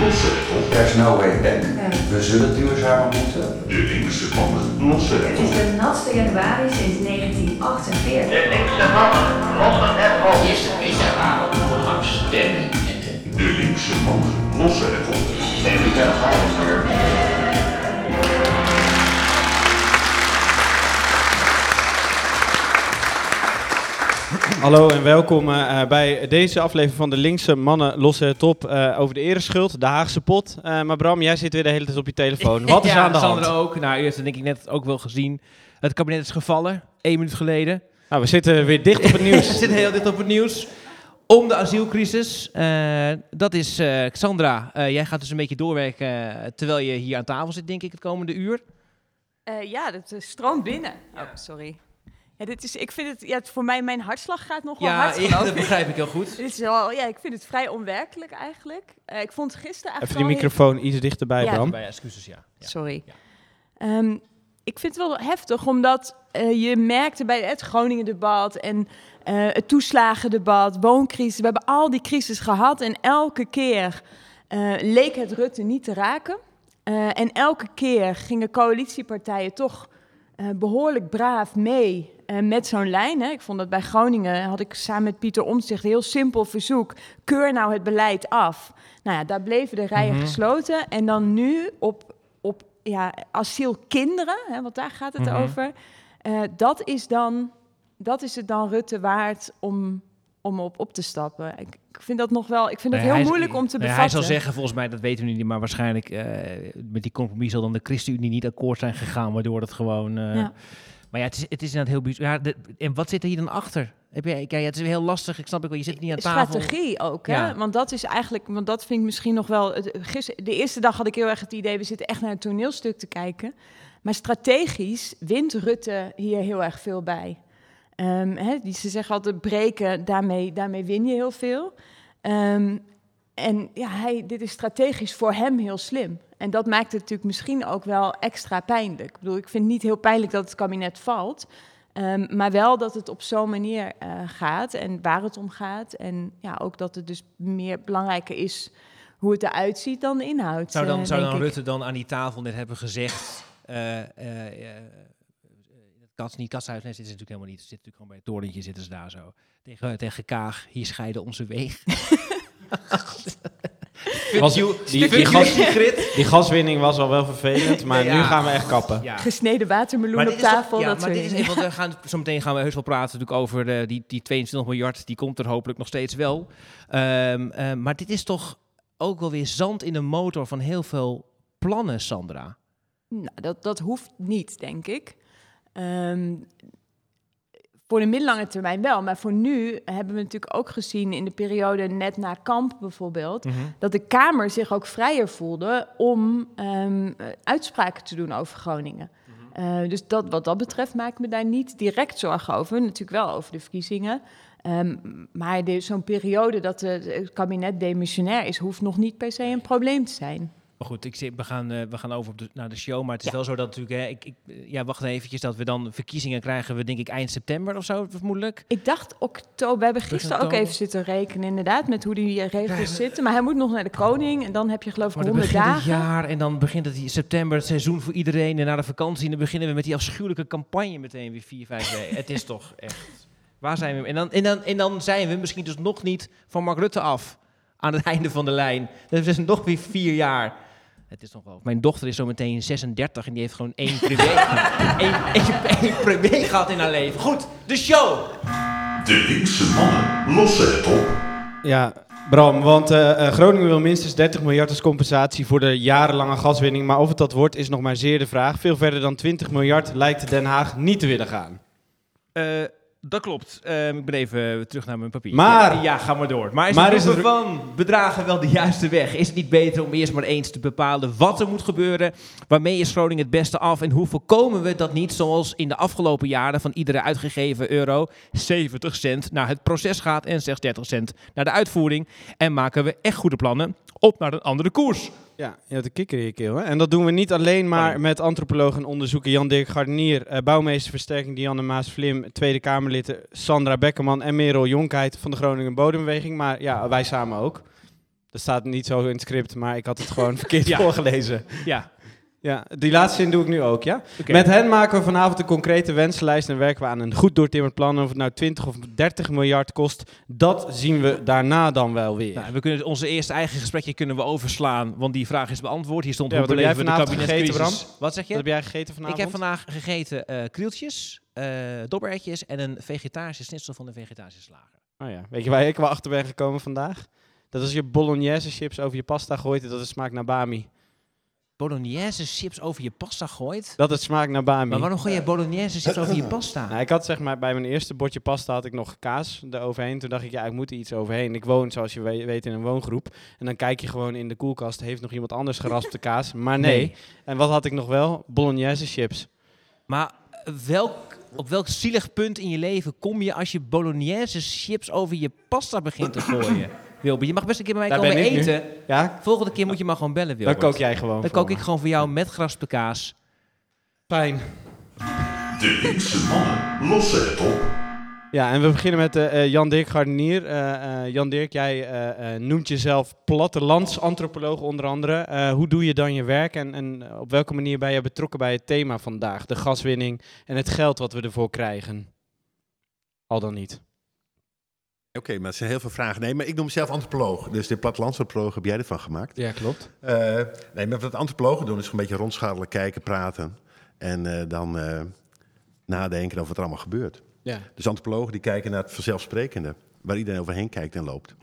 lossen. There's no way back. We zullen duurzamer moeten. De linkse mannen lossen het Het is de natste januari sinds 1948. De linkse mannen lossen het op. Eerst een op de linkse mannen lossen het op. Neem ik een halver. Hallo en welkom eh, bij deze aflevering van de Linkse Mannen Lossen het Op eh, over de ereschuld, de Haagse pot. Eh, maar Bram, jij zit weer de hele tijd op je telefoon. Wat is ja, aan de hand? Sander ook. Nou, u heeft het denk ik net ook wel gezien. Het kabinet is gevallen, één minuut geleden. Nou, we zitten weer dicht op het We nieuws. zitten heel dit op het nieuws. Om de asielcrisis. Eh, dat is eh, Xandra. eh, jij gaat dus een beetje doorwerken terwijl je hier aan tafel zit, denk ik, het komende uur. Eh, ja, dat uh, stroomt binnen. Oh, sorry. Ja, dit is, ik vind het, ja, voor mij, mijn hartslag gaat nog wel Ja, hard, geloof dat ik. begrijp ik heel goed. Dit is wel, ja, ik vind het vrij onwerkelijk eigenlijk. Eh, ik vond gisteren Even eigenlijk die al heel- microfoon iets dichterbij, Ja. Bram. Bij excuses, ja. ja. Sorry. Ja. Ehm, ik vind het wel heftig, omdat eh, je merkte bij het Groningen-debat en eh, het toeslagendebat, wooncrisis. We hebben al die crisis gehad en elke keer eh, leek het Rutte niet te raken. Eh, en elke keer gingen coalitiepartijen toch eh, behoorlijk braaf mee eh, met zo'n lijn. Hè. Ik vond dat bij Groningen had ik samen met Pieter Omtzigt een heel simpel verzoek. Keur nou het beleid af. Nou ja, daar bleven de rijen Mhm. gesloten. En dan nu op, op ja, asielkinderen, hè, want daar gaat het Mhm. over. Eh, dat, is dan, dat is het dan Rutte waard om, om op op te stappen. Ik, ik vind dat nog wel, ik vind het Nee, heel moeilijk om te nee, bevatten. Hij zal zeggen, volgens mij, dat weten we niet, maar waarschijnlijk eh, met die compromis zal dan de ChristenUnie niet akkoord zijn gegaan, waardoor het gewoon... eh, Ja. Maar ja, het is, het is inderdaad heel bijzonder. Ja, de- en wat zit er hier dan achter? Heb jij, kijk, ja, het is heel lastig, ik snap ik wel, je zit niet aan tafel. strategie ook, hè? Ja. Want dat is eigenlijk, want dat vind ik misschien nog wel. Het, gister- de eerste dag had ik heel erg het idee, we zitten echt naar een toneelstuk te kijken. Maar strategisch wint Rutte hier heel erg veel bij. Ehm, hè, die, ze zeggen altijd breken, daarmee, daarmee win je heel veel. Ehm, en ja, hij, dit is strategisch voor hem heel slim. En dat maakt het natuurlijk misschien ook wel extra pijnlijk. Ik bedoel, ik vind het niet heel pijnlijk dat het kabinet valt. Ehm, maar wel dat het op zo'n manier eh, gaat en waar het om gaat. En ja, ook dat het dus meer belangrijker is hoe het eruit ziet dan de inhoud. Zou dan, eh, zou dan ik. Rutte dan aan die tafel net hebben gezegd... eh, eh, eh, in het kats, niet katshuis, nee, zitten ze natuurlijk helemaal niet. Ze zitten natuurlijk gewoon bij het torentje, zitten ze daar zo. Tegen, tegen Kaag, hier scheiden onze wegen. Was- you, die, die, you, gas, die gaswinning was al wel vervelend, maar Ja. nu gaan we echt kappen. Ja. Gesneden watermeloen Maar op is tafel, ja, dat maar dit is even, want we gaan, zo meteen gaan we heus wel praten natuurlijk over de, die, die 22 miljard. Die komt er hopelijk nog steeds wel. Ehm, ehm, maar dit is toch ook wel weer zand in de motor van heel veel plannen, Sandra. Nou, dat, dat hoeft niet, denk ik. Ehm, voor de middellange termijn wel, maar voor nu hebben we natuurlijk ook gezien in de periode net na kamp bijvoorbeeld, dat de Kamer zich ook vrijer voelde om ehm, eh, uitspraken te doen over Groningen. Eh, dus dat, wat dat betreft maak ik me daar niet direct zorgen over. Natuurlijk wel over de verkiezingen. Ehm, maar zo'n periode dat de- het kabinet demissionair is, hoeft nog niet per se een probleem te zijn. Maar goed, ik we, gaan, eh, we gaan over op de, naar de show. Maar het is wel zo dat natuurlijk... Hè, ik, ik, eh, ja, wacht eventjes. Dat we dan verkiezingen krijgen. We denk ik eind september of zo, vermoedelijk. Ik dacht oktober. We hebben gisteren ook even zitten rekenen, inderdaad, met hoe die eh, regels zitten. Maar hij moet nog naar de koning en dan heb je geloof ik Maar dan 100 begint het dagen. jaar en dan begint het in september, het seizoen voor iedereen. En na de vakantie en dan beginnen we met die afschuwelijke campagne meteen weer vier, vijf weken. het is toch echt... Waar zijn we? En dan, en, dan, en dan zijn we misschien dus nog niet van Mark Rutte af aan het einde van de lijn. Dat is nog weer vier jaar. Het is nog wel... Mijn dochter is zo meteen 36 en die heeft gewoon één privé, één, één, één privé gehad in haar leven. Goed, de show! De linkse mannen lossen het op. Ja, Bram, want eh, eh, Groningen wil minstens 30 miljard als compensatie voor de jarenlange gaswinning. Maar of het dat wordt, is nog maar zeer de vraag. Veel verder dan 20 miljard lijkt Den Haag niet te willen gaan. Eh, dat klopt. Ehm, ik ben even terug naar mijn papier. Maar- Ja, ja, ga maar door. Maar is Maar het is van bedragen wel de juiste weg? Is het niet beter om eerst maar eens te bepalen wat er moet gebeuren? Waarmee is Groningen het beste af? En hoe voorkomen we dat niet zoals in de afgelopen jaren van iedere uitgegeven euro 70 cent naar het proces gaat en slechts 30 cent naar de uitvoering? En maken we echt goede plannen op naar een andere koers? Ja, je een kikker in je keel. Hè? En dat doen we niet alleen maar Oh. met antropoloog en onderzoeker Jan-Dirk Gardenier, eh, bouwmeesterversterking Dianne Maas-Vlim, Tweede Kamerlid Sandra Bekkerman en Merel Jonkheid van de Groningen Bodembeweging. Maar ja, wij samen ook. Dat staat niet zo in het script, maar ik had het gewoon verkeerd Ja. voorgelezen. Ja. Ja, die laatste zin doe ik nu ook, ja? Met hen maken we vanavond een concrete wensenlijst en werken we aan een goed doortimmerd plan. Of het nou 20 of 30 miljard kost, dat zien we daarna dan wel weer. Nou, we kunnen onze eerste eigen gesprekje kunnen we overslaan, want die vraag is beantwoord. Hier stond Ja, hoe wat beleven de gegeten, kabinetscrisis. Wat zeg Wat je? heb jij gegeten vanavond? Ik heb vandaag gegeten eh krieltjes, eh dobbertjes en een vegetarische snitsel van de vegetarische slager. Oh ja. Weet je waar ik wel achter ben gekomen vandaag? Dat als je bolognese chips over je pasta gooit, dat het smaakt naar bami. Bolognese chips over je pasta gooit? Dat het smaakt naar bami. Maar waarom gooi je bolognese chips over je pasta? Nou, ik had zeg maar bij mijn eerste bordje pasta had ik nog kaas eroverheen. Toen dacht ik, ja, ik moet er iets overheen. Ik woon, zoals je we- weet, in een woongroep. En dan kijk je gewoon in de koelkast, heeft nog iemand anders geraspte kaas? Maar nee. Nee. En wat had ik nog wel? Bolognese chips. Maar welk, op welk zielig punt in je leven kom je als je bolognese chips over je pasta begint te gooien? Je mag best een keer bij mij Daar komen eten. Ja? Volgende keer moet je maar gewoon bellen, Dan Wilbert. kook jij gewoon Dan kook me. ik gewoon voor jou met geraspte kaas. Fijn. De linkse mannen lossen het op. Ja, en we beginnen met eh, eh, Jan Dirk Gardenier. Eh, eh, Jan Dirk, jij eh, eh, noemt jezelf plattelandsantropoloog onder andere. Eh, hoe doe je dan je werk en, en op welke manier ben je betrokken bij het thema vandaag? De gaswinning en het geld wat we ervoor krijgen. Al dan niet. Oké, maar het zijn heel veel vragen. Nee, maar ik noem mezelf antropoloog. Dus de plattelandsantropoloog heb jij ervan gemaakt. Ja, klopt. Eh, nee, maar wat antropologen doen is gewoon een beetje rondschadelen, kijken, praten. En eh, dan eh, nadenken over wat er allemaal gebeurt. Ja. Dus antropologen die kijken naar het vanzelfsprekende. Waar iedereen overheen kijkt en loopt.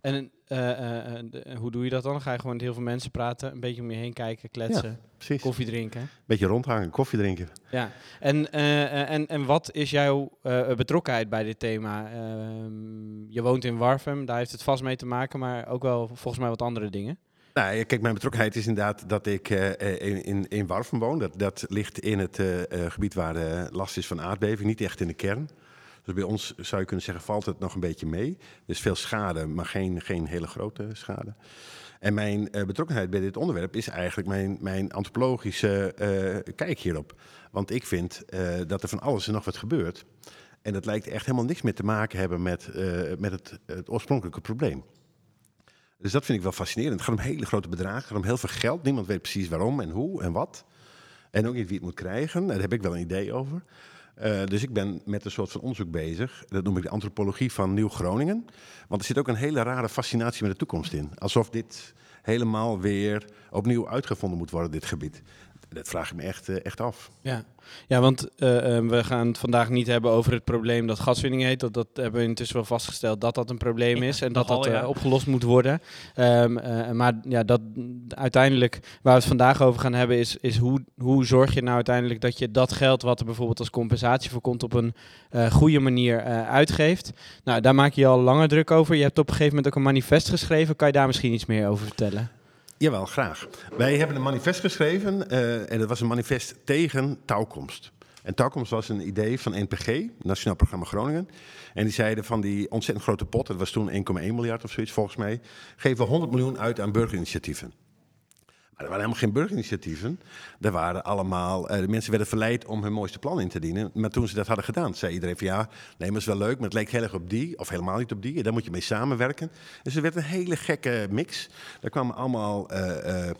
En de- hoe doe je dat dan? Ga je gewoon met heel veel mensen praten, een beetje om je heen kijken, kletsen, koffie drinken. Een beetje rondhangen, koffie drinken. Ja, en, eh, eh, en, en wat is jouw eh, betrokkenheid bij dit thema? Ehm, je woont in Warfum, daar heeft het vast mee te maken, maar ook wel volgens mij wat andere dingen. Nou, kijk, mijn betrokkenheid is inderdaad dat ik eh, eh, in, in, in Warfum woon. Dat, dat ligt in het eh, eh, gebied waar eh, last is van aardbeving, niet echt in de kern. Dus bij ons zou je kunnen zeggen, valt het nog een beetje mee. Is veel schade, maar geen, geen hele grote schade. En mijn eh, betrokkenheid bij dit onderwerp is eigenlijk mijn, mijn antropologische eh, kijk hierop. Want ik vind eh, dat er van alles en nog wat gebeurt. En dat lijkt echt helemaal niks meer te maken hebben met, met het, het oorspronkelijke probleem. Dus dat vind ik wel fascinerend. Het gaat om hele grote bedragen, het gaat om heel veel geld. Niemand weet precies waarom en hoe en wat. En ook niet wie het moet krijgen. Daar heb ik wel een idee over. Eh, dus ik ben met een soort van onderzoek bezig. Dat noem ik de antropologie van Nieuw-Groningen. Want er zit ook een hele rare fascinatie met de toekomst in. Alsof dit helemaal weer opnieuw uitgevonden moet worden, dit gebied. Dat vraag ik me echt, eh, echt af. Ja, ja want eh, eh, we gaan het vandaag niet hebben over het probleem dat gaswinning heet. Dat, dat hebben we intussen wel vastgesteld dat dat een probleem is en dat nogal, dat eh, ja. opgelost moet worden. Ehm, eh, maar ja, dat, uiteindelijk waar we het vandaag over gaan hebben is, is hoe, hoe zorg je nou uiteindelijk dat je dat geld wat er bijvoorbeeld als compensatie voor komt op een eh, goede manier eh, uitgeeft. Nou, daar maak je je al langer druk over. Je hebt op een gegeven moment ook een manifest geschreven. Kan je daar misschien iets meer over vertellen? Jawel, graag. Wij hebben een manifest geschreven eh, en dat was een manifest tegen touwkomst. En touwkomst was een idee van NPG, Nationaal Programma Groningen. En die zeiden van die ontzettend grote pot, dat was toen 1,1 miljard of zoiets volgens mij, geven we 100 miljoen uit aan burgerinitiatieven. Maar er waren helemaal geen burgerinitiatieven. Er waren allemaal, eh, de mensen werden verleid om hun mooiste plan in te dienen. Maar toen ze dat hadden gedaan, zei iedereen van ja, nee, maar is wel leuk, maar het leek heel erg op die, of helemaal niet op die. En daar moet je mee samenwerken. Dus er werd een hele gekke mix. Daar kwamen allemaal, eh, eh,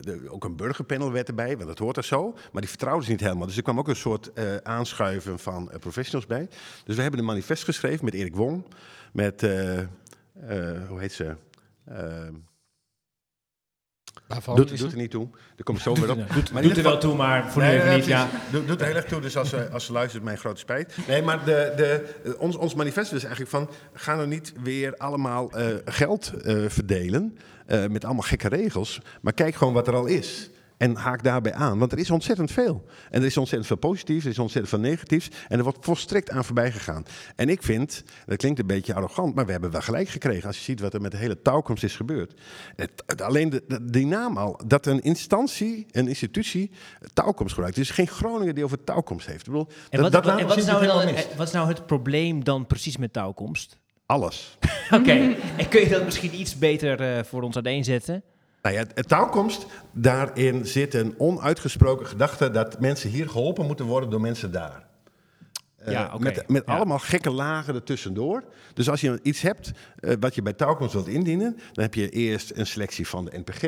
de- ook een burgerpanel werd erbij, want dat hoort er zo. Maar die vertrouwden ze niet helemaal. Dus er kwam ook een soort aanschuiven van professionals bij. Dus we hebben een manifest geschreven met Erik Wong, met, hoe heet ze? Waarvan? doet, doet er niet toe. Daar kom ik zo weer op. Doet, Maar doet er wel toe, maar voor Nee, nu even niet. Ja. Doet, doet er heel erg toe, dus als ze, als ze luistert, mijn grote spijt. Nee, maar de, de, ons, ons manifest is eigenlijk van... ga nou niet weer allemaal eh, geld eh, verdelen eh, met allemaal gekke regels... maar kijk gewoon wat er al is. En haak daarbij aan, want er is ontzettend veel. En er is ontzettend veel positiefs, er is ontzettend veel negatiefs... en er wordt volstrekt aan voorbij gegaan. En ik vind, dat klinkt een beetje arrogant... maar we hebben wel gelijk gekregen als je ziet wat er met de hele touwkomst is gebeurd. Het, het- alleen de, de- die naam al, dat een instantie, een institutie, touwkomst gebruikt. Is geen Groningen die over touwkomst heeft. Ik bedoel, En wat, dat en wat, is nou dat dan, mis. eh, wat is nou het probleem dan precies met touwkomst? Alles. Oké, en kun je dat misschien iets beter eh, voor ons uiteenzetten? Nou ja, touwkomst, daarin zit een onuitgesproken gedachte dat mensen hier geholpen moeten worden door mensen daar. Eh, Ja, oké. Met, met Ja. allemaal gekke lagen ertussendoor. Dus als je iets hebt eh, wat je bij touwkomst wilt indienen, dan heb je eerst een selectie van de NPG,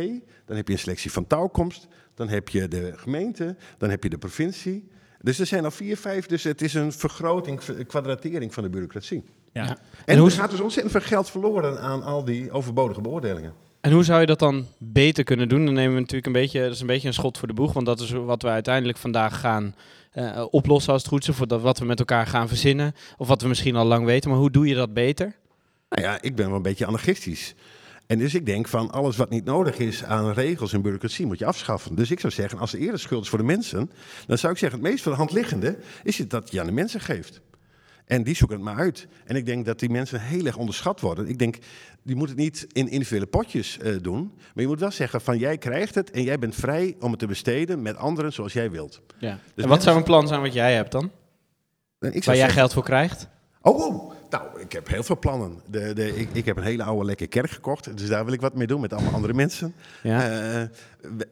dan heb je een selectie van touwkomst, dan heb je de gemeente, dan heb je de provincie. Dus er zijn al vier, vijf, dus het is een vergroting, een kwadratering van de bureaucratie. Ja. En, En hoe er gaat dus ontzettend veel geld verloren aan al die overbodige beoordelingen. En hoe zou je dat dan beter kunnen doen? Dan nemen we natuurlijk een beetje, dat is een beetje een schot voor de boeg, want dat is wat we uiteindelijk vandaag gaan eh, oplossen als het goed is, of dat wat we met elkaar gaan verzinnen, of wat we misschien al lang weten. Maar hoe doe je dat beter? Nou ja, ik ben wel een beetje anarchistisch. En dus ik denk van alles wat niet nodig is aan regels en bureaucratie moet je afschaffen. Dus ik zou zeggen, als er eerder schuld is voor de mensen, dan zou ik zeggen, het meest voor de hand liggende is het dat je aan de mensen geeft. En die zoeken het maar uit. En ik denk dat die mensen heel erg onderschat worden. Ik denk, die moeten het niet in individuele potjes eh, doen. Maar je moet wel zeggen van jij krijgt het en jij bent vrij om het te besteden met anderen zoals jij wilt. Ja. Dus en wat mensen- zou een plan zijn wat jij hebt dan? Ik Waar jij zeggen- geld voor krijgt? Oh, oh, nou, ik heb heel veel plannen. De, de, ik, ik heb een hele oude lekke kerk gekocht, dus daar wil ik wat mee doen met allemaal andere mensen. Ja. Eh,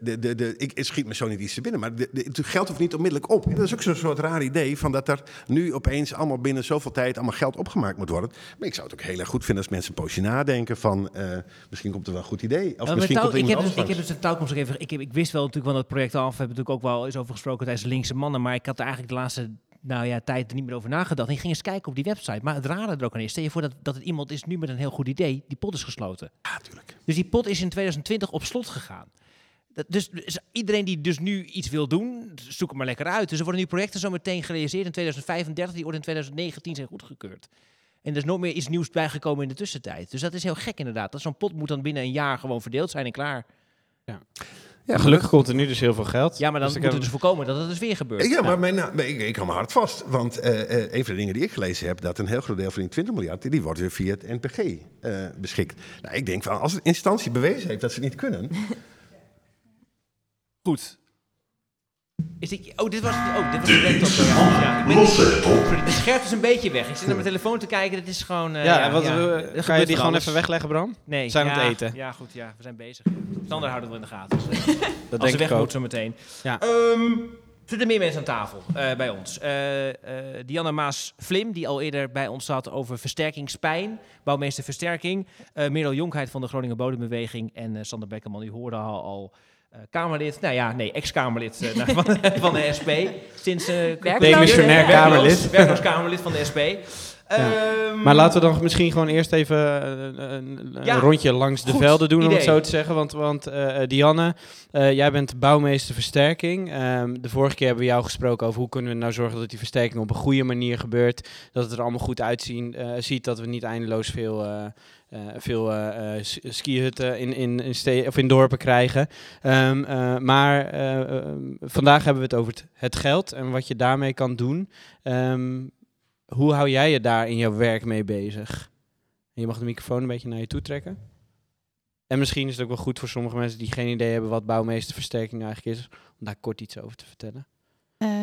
de, de, de, ik, het schiet me zo niet iets te binnen, maar het geld hoeft niet onmiddellijk op. Dat is ook zo'n soort raar idee van dat er nu opeens allemaal binnen zoveel tijd allemaal geld opgemaakt moet worden. Maar ik zou het ook heel erg goed vinden als mensen een poosje nadenken van eh, misschien komt er wel een goed idee. Of Ja, maar misschien touw- komt er ik, heb dus, ik heb dus de touwkomst even. Ik, heb, ik wist wel natuurlijk van het project af. We hebben natuurlijk ook wel eens over gesproken tijdens de linkse mannen. Maar ik had eigenlijk de laatste nou ja, tijd er niet meer over nagedacht. En ik ging eens kijken op die website. Maar het rare er ook aan is. Stel je voor dat, dat het iemand is nu met een heel goed idee. Die pot is gesloten. Ja, natuurlijk. Dus die pot is in 2020 op slot gegaan. Dat, dus, dus iedereen die dus nu iets wil doen, zoek het maar lekker uit. Dus er worden nu projecten zo meteen gerealiseerd in 2035, die worden in 2019 zijn goedgekeurd. En er is nooit meer iets nieuws bijgekomen in de tussentijd. Dus dat is heel gek inderdaad. Dat zo'n pot moet dan binnen een jaar gewoon verdeeld zijn en klaar. Ja, Gelukkig komt er nu dus heel veel geld. Ja, maar dan Dus moet ik het dus voorkomen dat het dus weer gebeurt. Ja, maar mijn, nou, ik, ik hou me hard vast. Want eh, eh, een van de dingen die ik gelezen heb, dat een heel groot deel van die 20 miljard, die wordt weer via het NPG eh, beschikt. Nou, ik denk van, als een instantie bewezen heeft dat ze het niet kunnen, Goed. Is dit, oh, dit was, oh, dit was De de laptop. Ja, ja, ik ben- het op. Sorry, de scherp is een beetje weg. Ik zit naar mijn telefoon te kijken. Dat is gewoon. eh, ja, wat, ja, eh, ga je die gewoon even wegleggen, Bram? Nee, Zijn ja, aan het eten? Ja, goed, ja, we zijn bezig. Sander houden we in de gaten. Dus, Dat als ze weg ik ook. moet zo meteen. Ja. Ehm, zitten meer mensen aan tafel eh, bij ons. Eh eh Diana Maas-Vlim, die al eerder bij ons zat over versterkingspijn. Bouwmeester Versterking. Eh Merel Jonkheid van de Groningen Bodembeweging. En eh, Sander Bekkerman, die hoorde al... al Kamerlid, nou ja, nee, ex-Kamerlid eh, van, van de SP. Sinds eh Werkloos, Demissionair? Kamerlid. Werkloos, Kamerlid van de SP. Ehm, Maar laten we dan misschien gewoon eerst even eh, een, een- Ja, rondje langs de goed velden doen, om het zo te zeggen. Want, want eh, eh, Dianne, eh, jij bent bouwmeester versterking. Ehm, de vorige keer hebben we jou gesproken over hoe kunnen we nou zorgen dat die versterking op een goede manier gebeurt. Dat het er allemaal goed uitzien, eh, ziet, dat we niet eindeloos veel... eh, veel eh, eh, skihutten in, in, in, ste- of in dorpen krijgen. Ehm, eh, maar vandaag hebben we het over het, geld en wat je daarmee kan doen. Ehm, hoe hou jij je daar in jouw werk mee bezig? Je mag de microfoon een beetje naar je toe trekken. En misschien is het ook wel goed voor sommige mensen die geen idee hebben wat bouwmeesterversterking eigenlijk is, om daar kort iets over te vertellen.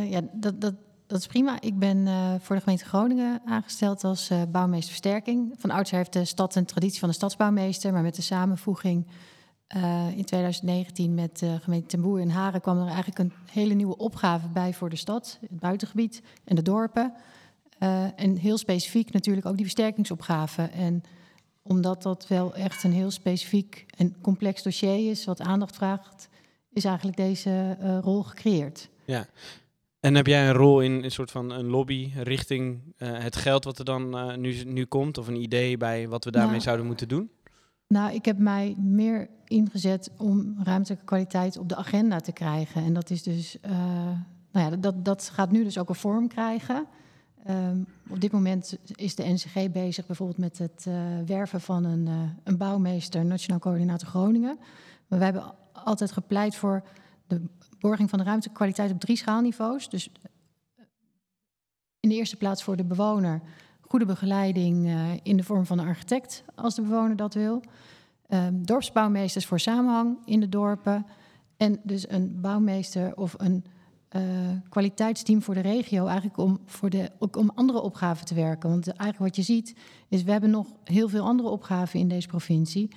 Ja, dat, dat, dat is prima. Ik ben eh, voor de gemeente Groningen aangesteld als eh bouwmeesterversterking. Van oudsher heeft de stad een traditie van de stadsbouwmeester, maar met de samenvoeging eh, in 2019 met de gemeente Ten Boer en Haren kwam er eigenlijk een hele nieuwe opgave bij voor de stad, het buitengebied en de dorpen. En heel specifiek natuurlijk ook die versterkingsopgave. En omdat dat wel echt een heel specifiek en complex dossier is, wat aandacht vraagt, is eigenlijk deze rol gecreëerd. Ja. En heb jij een rol in een soort van een lobby richting eh, het geld wat er dan eh, nu, nu komt? Of een idee bij wat we daarmee Nou, zouden moeten doen? Nou, ik heb mij meer ingezet om ruimtelijke kwaliteit op de agenda te krijgen. En dat is dus, eh, nou ja, dat, dat gaat nu dus ook een vorm krijgen. Ehm, op dit moment is de NCG bezig bijvoorbeeld met het werven van een, een bouwmeester, Nationaal Coördinator Groningen. Maar wij hebben altijd gepleit voor de borging van de ruimtelijke kwaliteit op drie schaalniveaus. Dus eh, in de eerste plaats voor de bewoner goede begeleiding eh, in de vorm van een architect, als de bewoner dat wil. Ehm, dorpsbouwmeesters voor samenhang in de dorpen. En dus een bouwmeester of een eh, kwaliteitsteam voor de regio, eigenlijk om, voor de, ook om andere opgaven te werken. Want eigenlijk wat je ziet, is we hebben nog heel veel andere opgaven in deze provincie.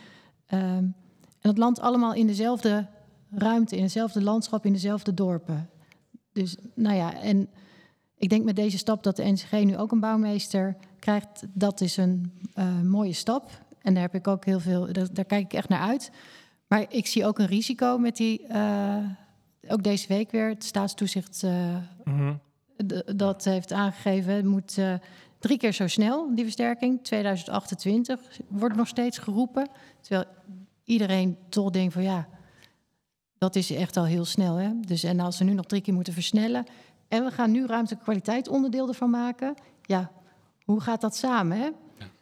Ehm, en dat landt allemaal in dezelfde ruimte, in hetzelfde landschap, in dezelfde dorpen. Dus nou ja, en ik denk met deze stap dat de NCG nu ook een bouwmeester krijgt, dat is een eh, mooie stap. En daar heb ik ook heel veel, daar, daar kijk ik echt naar uit. Maar ik zie ook een risico met die, eh, ook deze week weer, het staatstoezicht eh, Mhm. d- dat heeft aangegeven, het moet drie keer zo snel, die versterking. 2028 wordt nog steeds geroepen. Terwijl iedereen toch denkt van ja, dat is echt al heel snel. Hè? Dus, en als ze nu nog drie keer moeten versnellen... en we gaan nu ruimtelijke kwaliteit onderdeel ervan maken... ja, hoe gaat dat samen, hè?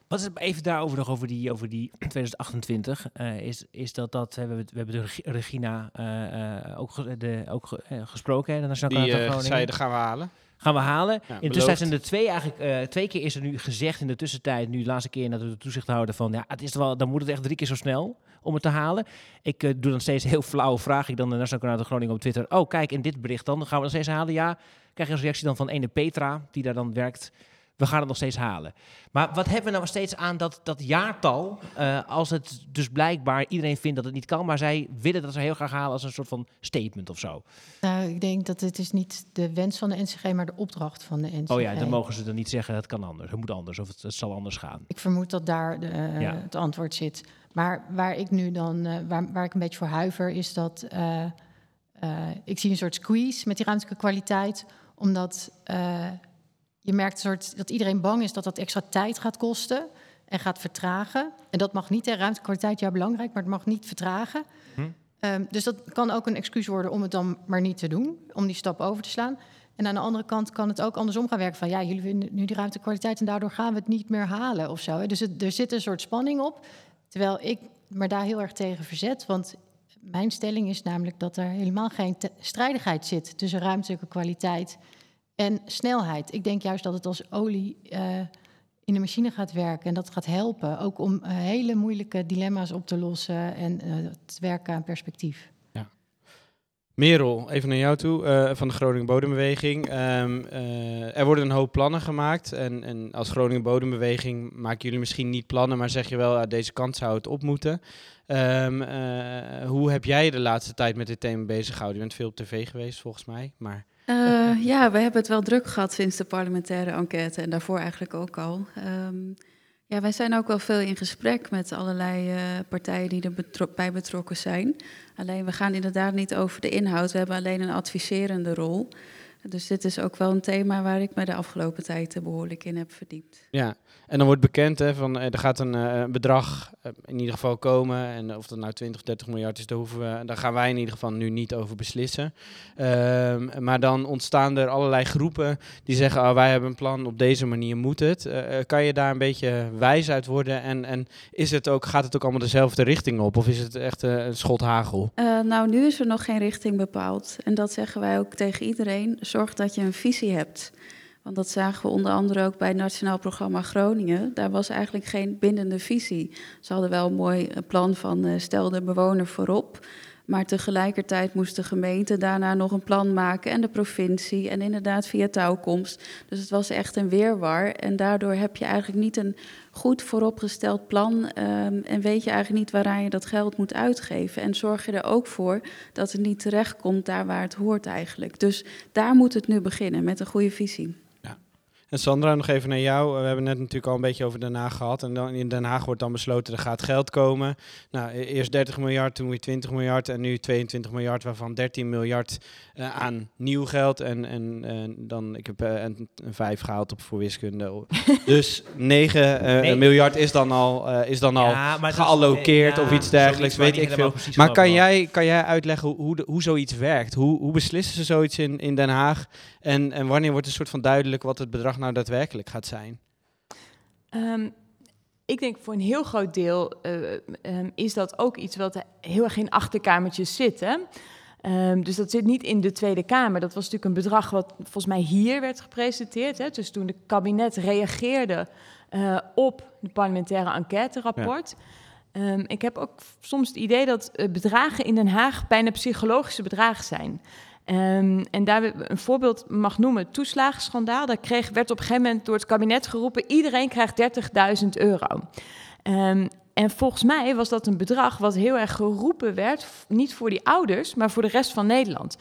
Wat is het even daarover nog over die, over die 2028? eh, is, is dat dat we hebben, we hebben de Regi- Regina eh, eh, ook, de, ook ge- gesproken, hè, de Nationale Die Groningen. zei, dat gaan we halen. Gaan we halen. Ja, Intussen beloofd. zijn er twee eigenlijk eh, twee keer is er nu gezegd in de tussentijd, nu de laatste keer dat we de toezichthouder van ja, het is wel, dan moet het echt drie keer zo snel om het te halen. Ik eh, doe dan steeds heel flauw, vraag ik dan de Nationale Kanaal Groningen op Twitter. Oh, kijk, in dit bericht dan, dan gaan we nog steeds halen. Ja, krijg je als reactie dan van ene Petra, die daar dan werkt. We gaan het nog steeds halen. Maar wat hebben we nou steeds aan dat, dat jaartal? eh, als het dus blijkbaar iedereen vindt dat het niet kan, maar zij willen dat ze heel graag halen als een soort van statement of zo. Nou, ik denk dat het is niet de wens van de NCG, maar de opdracht van de NCG. Oh ja, dan mogen ze dan niet zeggen het kan anders, het moet anders of het, het zal anders gaan. Ik vermoed dat daar de, eh, Ja. het antwoord zit. Maar waar ik nu dan, eh, waar, waar ik een beetje voor huiver, is dat ik zie een soort squeeze met die ruimtelijke kwaliteit, omdat je merkt een soort, dat iedereen bang is dat dat extra tijd gaat kosten en gaat vertragen. En dat mag niet, hè, ruimtelijke kwaliteit, ja belangrijk, maar het mag niet vertragen. Hm. Ehm, dus dat kan ook een excuus worden om het dan maar niet te doen, om die stap over te slaan. En aan de andere kant kan het ook andersom gaan werken van ja, jullie vinden nu die ruimtekwaliteit en daardoor gaan we het niet meer halen of zo. Hè. Dus het, er zit een soort spanning op, terwijl ik me daar heel erg tegen verzet, want mijn stelling is namelijk dat er helemaal geen strijdigheid zit tussen ruimtelijke kwaliteit en snelheid. Ik denk juist dat het als olie eh, in de machine gaat werken en dat gaat helpen, ook om eh, hele moeilijke dilemma's op te lossen en eh, het werken aan perspectief. Merel, even naar jou toe, eh, van de Groningen Bodembeweging. Ehm, eh, er worden een hoop plannen gemaakt. En, en als Groningen Bodembeweging maken jullie misschien niet plannen, maar zeg je wel, aan deze kant zou het op moeten. Ehm, eh, hoe heb jij de laatste tijd met dit thema bezig gehouden? Je bent veel op tv geweest, volgens mij. Maar Eh, ja, we hebben het wel druk gehad sinds de parlementaire enquête en daarvoor eigenlijk ook al. Ehm, ja, wij zijn ook wel veel in gesprek met allerlei eh, partijen die er bij betrokken zijn. Alleen we gaan inderdaad niet over de inhoud, we hebben alleen een adviserende rol. Dus dit is ook wel een thema waar ik me de afgelopen tijd eh, behoorlijk in heb verdiept. Ja, en dan wordt bekend hè, van eh, er gaat een eh, bedrag in ieder geval komen. En of dat nou 20, 30 miljard is, daar, hoeven we, daar gaan wij in ieder geval nu niet over beslissen. Ehm, maar dan ontstaan er allerlei groepen die zeggen, oh, wij hebben een plan, op deze manier moet het. Kan je daar een beetje wijs uit worden? En, en is het ook, gaat het ook allemaal dezelfde richting op? Of is het echt een schot hagel? Nou, nu is er nog geen richting bepaald. En dat zeggen wij ook tegen iedereen. Zorg dat je een visie hebt. Want dat zagen we onder andere ook bij het Nationaal Programma Groningen. Daar was eigenlijk geen bindende visie. Ze hadden wel een mooi eh, plan van eh, stel de bewoner voorop. Maar tegelijkertijd moest de gemeente daarna nog een plan maken en de provincie en inderdaad via touwkomst. Dus het was echt een weerwar en daardoor heb je eigenlijk niet een goed vooropgesteld plan ehm, en weet je eigenlijk niet waaraan je dat geld moet uitgeven. En zorg je er ook voor dat het niet terechtkomt daar waar het hoort eigenlijk. Dus daar moet het nu beginnen met een goede visie. En Sandra, nog even naar jou. We hebben net natuurlijk al een beetje over Den Haag gehad. En dan in Den Haag wordt dan besloten, er gaat geld komen. Nou, e- eerst 30 miljard, toen weer 20 miljard en nu 22 miljard, waarvan 13 miljard eh, aan nieuw geld. En, en, en dan, ik heb eh, een, een 5 gehaald op voor wiskunde. dus 9 eh, Nee. miljard is dan al, is dan al Ja, geallokeerd ja, of iets dergelijks, weet ik veel. Maar kan jij, kan jij uitleggen hoe, hoe, de- hoe zoiets werkt? Hoe, hoe beslissen ze zoiets in, in Den Haag? En, en wanneer wordt een soort van duidelijk wat het bedrag nou daadwerkelijk gaat zijn? Ehm, ik denk voor een heel groot deel eh, ehm, is dat ook iets wat er heel erg in achterkamertjes zit. Hè? Ehm, dus dat zit niet in de Tweede Kamer. Dat was natuurlijk een bedrag wat volgens mij hier werd gepresenteerd. Hè? Dus toen de kabinet reageerde eh, op de parlementaire enquêterapport. Ehm, ik heb ook soms het idee dat eh, bedragen in Den Haag bijna psychologische bedragen zijn. Ehm, en daar een voorbeeld mag noemen, het toeslagenschandaal. Daar kreeg, werd op een gegeven moment door het kabinet geroepen... iedereen krijgt 30.000 euro. Ehm, en volgens mij was dat een bedrag wat heel erg geroepen werd... niet voor die ouders, maar voor de rest van Nederland.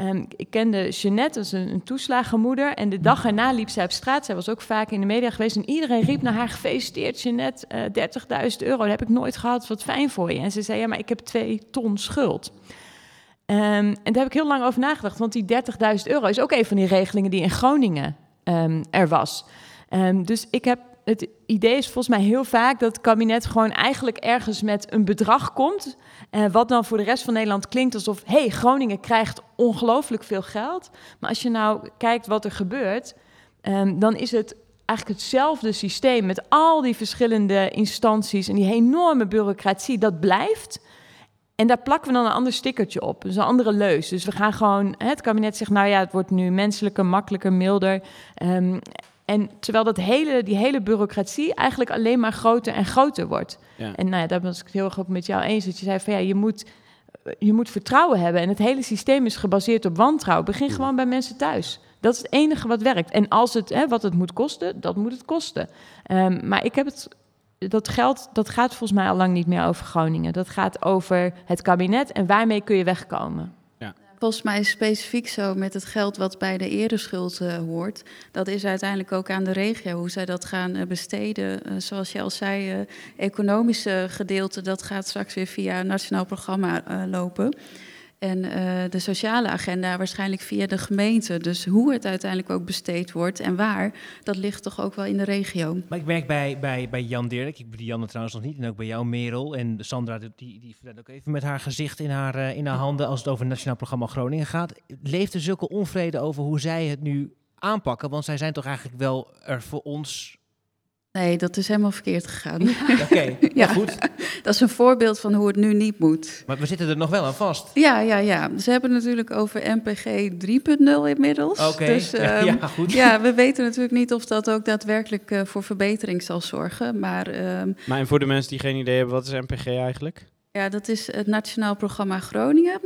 Ehm, ik kende Jeannette, dat is een, een toeslagenmoeder. En de dag erna liep zij op straat. Zij was ook vaak in de media geweest. En iedereen riep naar haar: Gefeliciteerd, Jeannette, eh 30.000 euro. Dat heb ik nooit gehad. Wat fijn voor je. En ze zei: Ja, maar ik heb twee ton schuld. Ehm, en daar heb ik heel lang over nagedacht. Want die 30.000 euro is ook een van die regelingen die in Groningen ehm, er was. Ehm, dus ik heb het idee is volgens mij heel vaak dat het kabinet gewoon eigenlijk ergens met een bedrag komt. eh, wat dan voor de rest van Nederland klinkt alsof, hé, hey, Groningen krijgt ongelooflijk veel geld. Maar als je nou kijkt wat er gebeurt, dan is het eigenlijk hetzelfde systeem met al die verschillende instanties en die enorme bureaucratie. Dat blijft. En daar plakken we dan een ander stickertje op, dus een andere leus. Dus we gaan gewoon, het kabinet zegt, nou ja, het wordt nu menselijker, makkelijker, milder. Ehm, en terwijl dat hele, die hele bureaucratie eigenlijk alleen maar groter en groter wordt. Ja. En nou ja, daar was ik het heel erg ook met jou eens. Dat je zei van ja, je moet, je moet vertrouwen hebben. En het hele systeem is gebaseerd op wantrouwen. Begin gewoon bij mensen thuis. Dat is het enige wat werkt. En als het, hè, wat het moet kosten, dat moet het kosten. Ehm, maar ik heb het, dat geld, dat gaat volgens mij al lang niet meer over Groningen. Dat gaat over het kabinet en waarmee kun je wegkomen. Volgens mij is specifiek zo met het geld wat bij de ereschuld uh, hoort. Dat is uiteindelijk ook aan de regio hoe zij dat gaan uh, besteden. Uh, zoals je al zei, economische gedeelte, dat gaat straks weer via een nationaal programma lopen. En de sociale agenda waarschijnlijk via de gemeente. Dus hoe het uiteindelijk ook besteed wordt en waar, dat ligt toch ook wel in de regio. Maar ik merk bij, bij, bij Jan Dirk, ik ben Jan trouwens nog niet, en ook bij jou Merel. En Sandra, die, die vertelt ook even met haar gezicht in haar, in haar handen als het over het Nationaal Programma Groningen gaat. Leeft er zulke onvrede over hoe zij het nu aanpakken? Want zij zijn toch eigenlijk wel er voor ons Nee, dat is helemaal verkeerd gegaan. Oké, okay, ja, goed. Dat is een voorbeeld van hoe het nu niet moet. Maar we zitten er nog wel aan vast. Ja, ja, ja. Ze hebben het natuurlijk over MPG 3.0 inmiddels. Oké, okay. dus, um, ja, goed. Ja, we weten natuurlijk niet of dat ook daadwerkelijk uh, voor verbetering zal zorgen. Maar, um, maar en voor de mensen die geen idee hebben, wat is MPG eigenlijk? Ja, dat is het Nationaal Programma Groningen.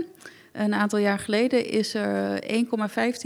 Een aantal jaar geleden is er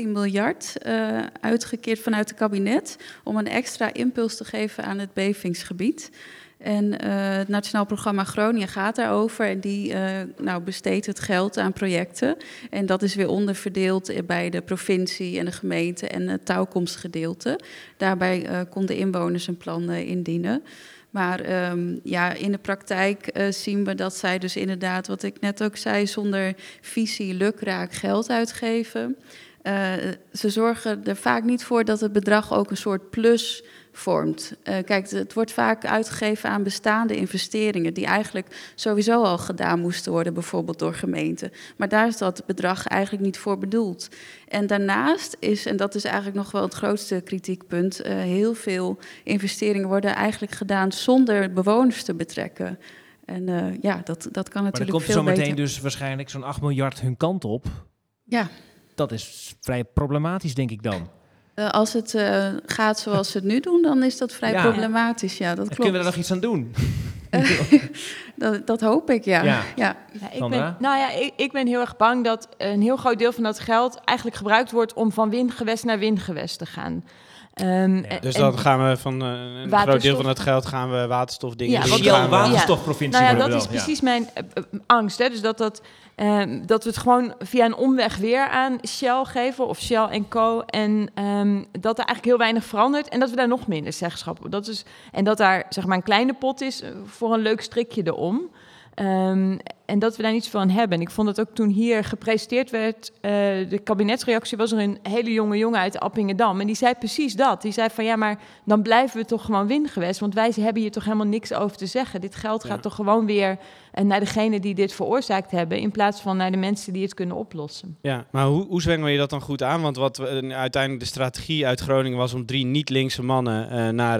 1,15 miljard uh, uitgekeerd vanuit het kabinet om een extra impuls te geven aan het bevingsgebied. En uh, het Nationaal Programma Groningen gaat daarover en die uh, nou, besteedt het geld aan projecten. En dat is weer onderverdeeld bij de provincie en de gemeente en het touwkomstgedeelte. Daarbij konden inwoners een plan indienen. Maar um, ja, in de praktijk uh, zien we dat zij dus inderdaad, wat ik net ook zei, zonder visie lukraak geld uitgeven. Uh, ze zorgen er vaak niet voor dat het bedrag ook een soort plus vormt. Uh, kijk, het wordt vaak uitgegeven aan bestaande investeringen die eigenlijk sowieso al gedaan moesten worden, bijvoorbeeld door gemeenten. Maar daar is dat bedrag eigenlijk niet voor bedoeld. En daarnaast is, en dat is eigenlijk nog wel het grootste kritiekpunt, uh, heel veel investeringen worden eigenlijk gedaan zonder bewoners te betrekken. En uh, ja, dat, dat kan natuurlijk maar dan komt veel zo meteen dus waarschijnlijk zo'n 8 miljard hun kant op. Ja. Dat is vrij problematisch, denk ik dan. Uh, als het uh, gaat zoals ze het nu doen, dan is dat vrij Ja. problematisch. Ja, dat klopt. Kunnen we daar nog iets aan doen? dat, dat hoop ik, ja. Ja. ja. Ja, ik ben, nou ja, ik, ik ben heel erg bang dat een heel groot deel van dat geld eigenlijk gebruikt wordt om van windgewest naar windgewest te gaan. Ehm, Dus dan gaan we van eh, een groot deel van het geld gaan we waterstofdingen Ja, we- waterstofprovincie Nou ja, dat is ja. precies mijn eh, eh, angst. Hè? Dus dat, dat, ehm, dat we het gewoon via een omweg weer aan Shell geven, of Shell en Co. En ehm, dat er eigenlijk heel weinig verandert en dat we daar nog minder zeggenschap op. Dat is, en dat daar zeg maar een kleine pot is voor een leuk strikje erom. Ehm, en dat we daar niets van hebben. En ik vond het ook toen hier gepresenteerd werd, eh, de kabinetsreactie was er een hele jonge jongen uit Appingedam. En die zei precies dat. Die zei van ja, maar dan blijven we toch gewoon wingewest. Want wij hebben hier toch helemaal niks over te zeggen. Dit geld gaat Ja. toch gewoon weer eh, naar degene die dit veroorzaakt hebben. In plaats van naar de mensen die het kunnen oplossen. Ja, maar hoe, hoe zwengel je dat dan goed aan? Want wat we, eh, uiteindelijk de strategie uit Groningen was om drie niet-linkse mannen eh, naar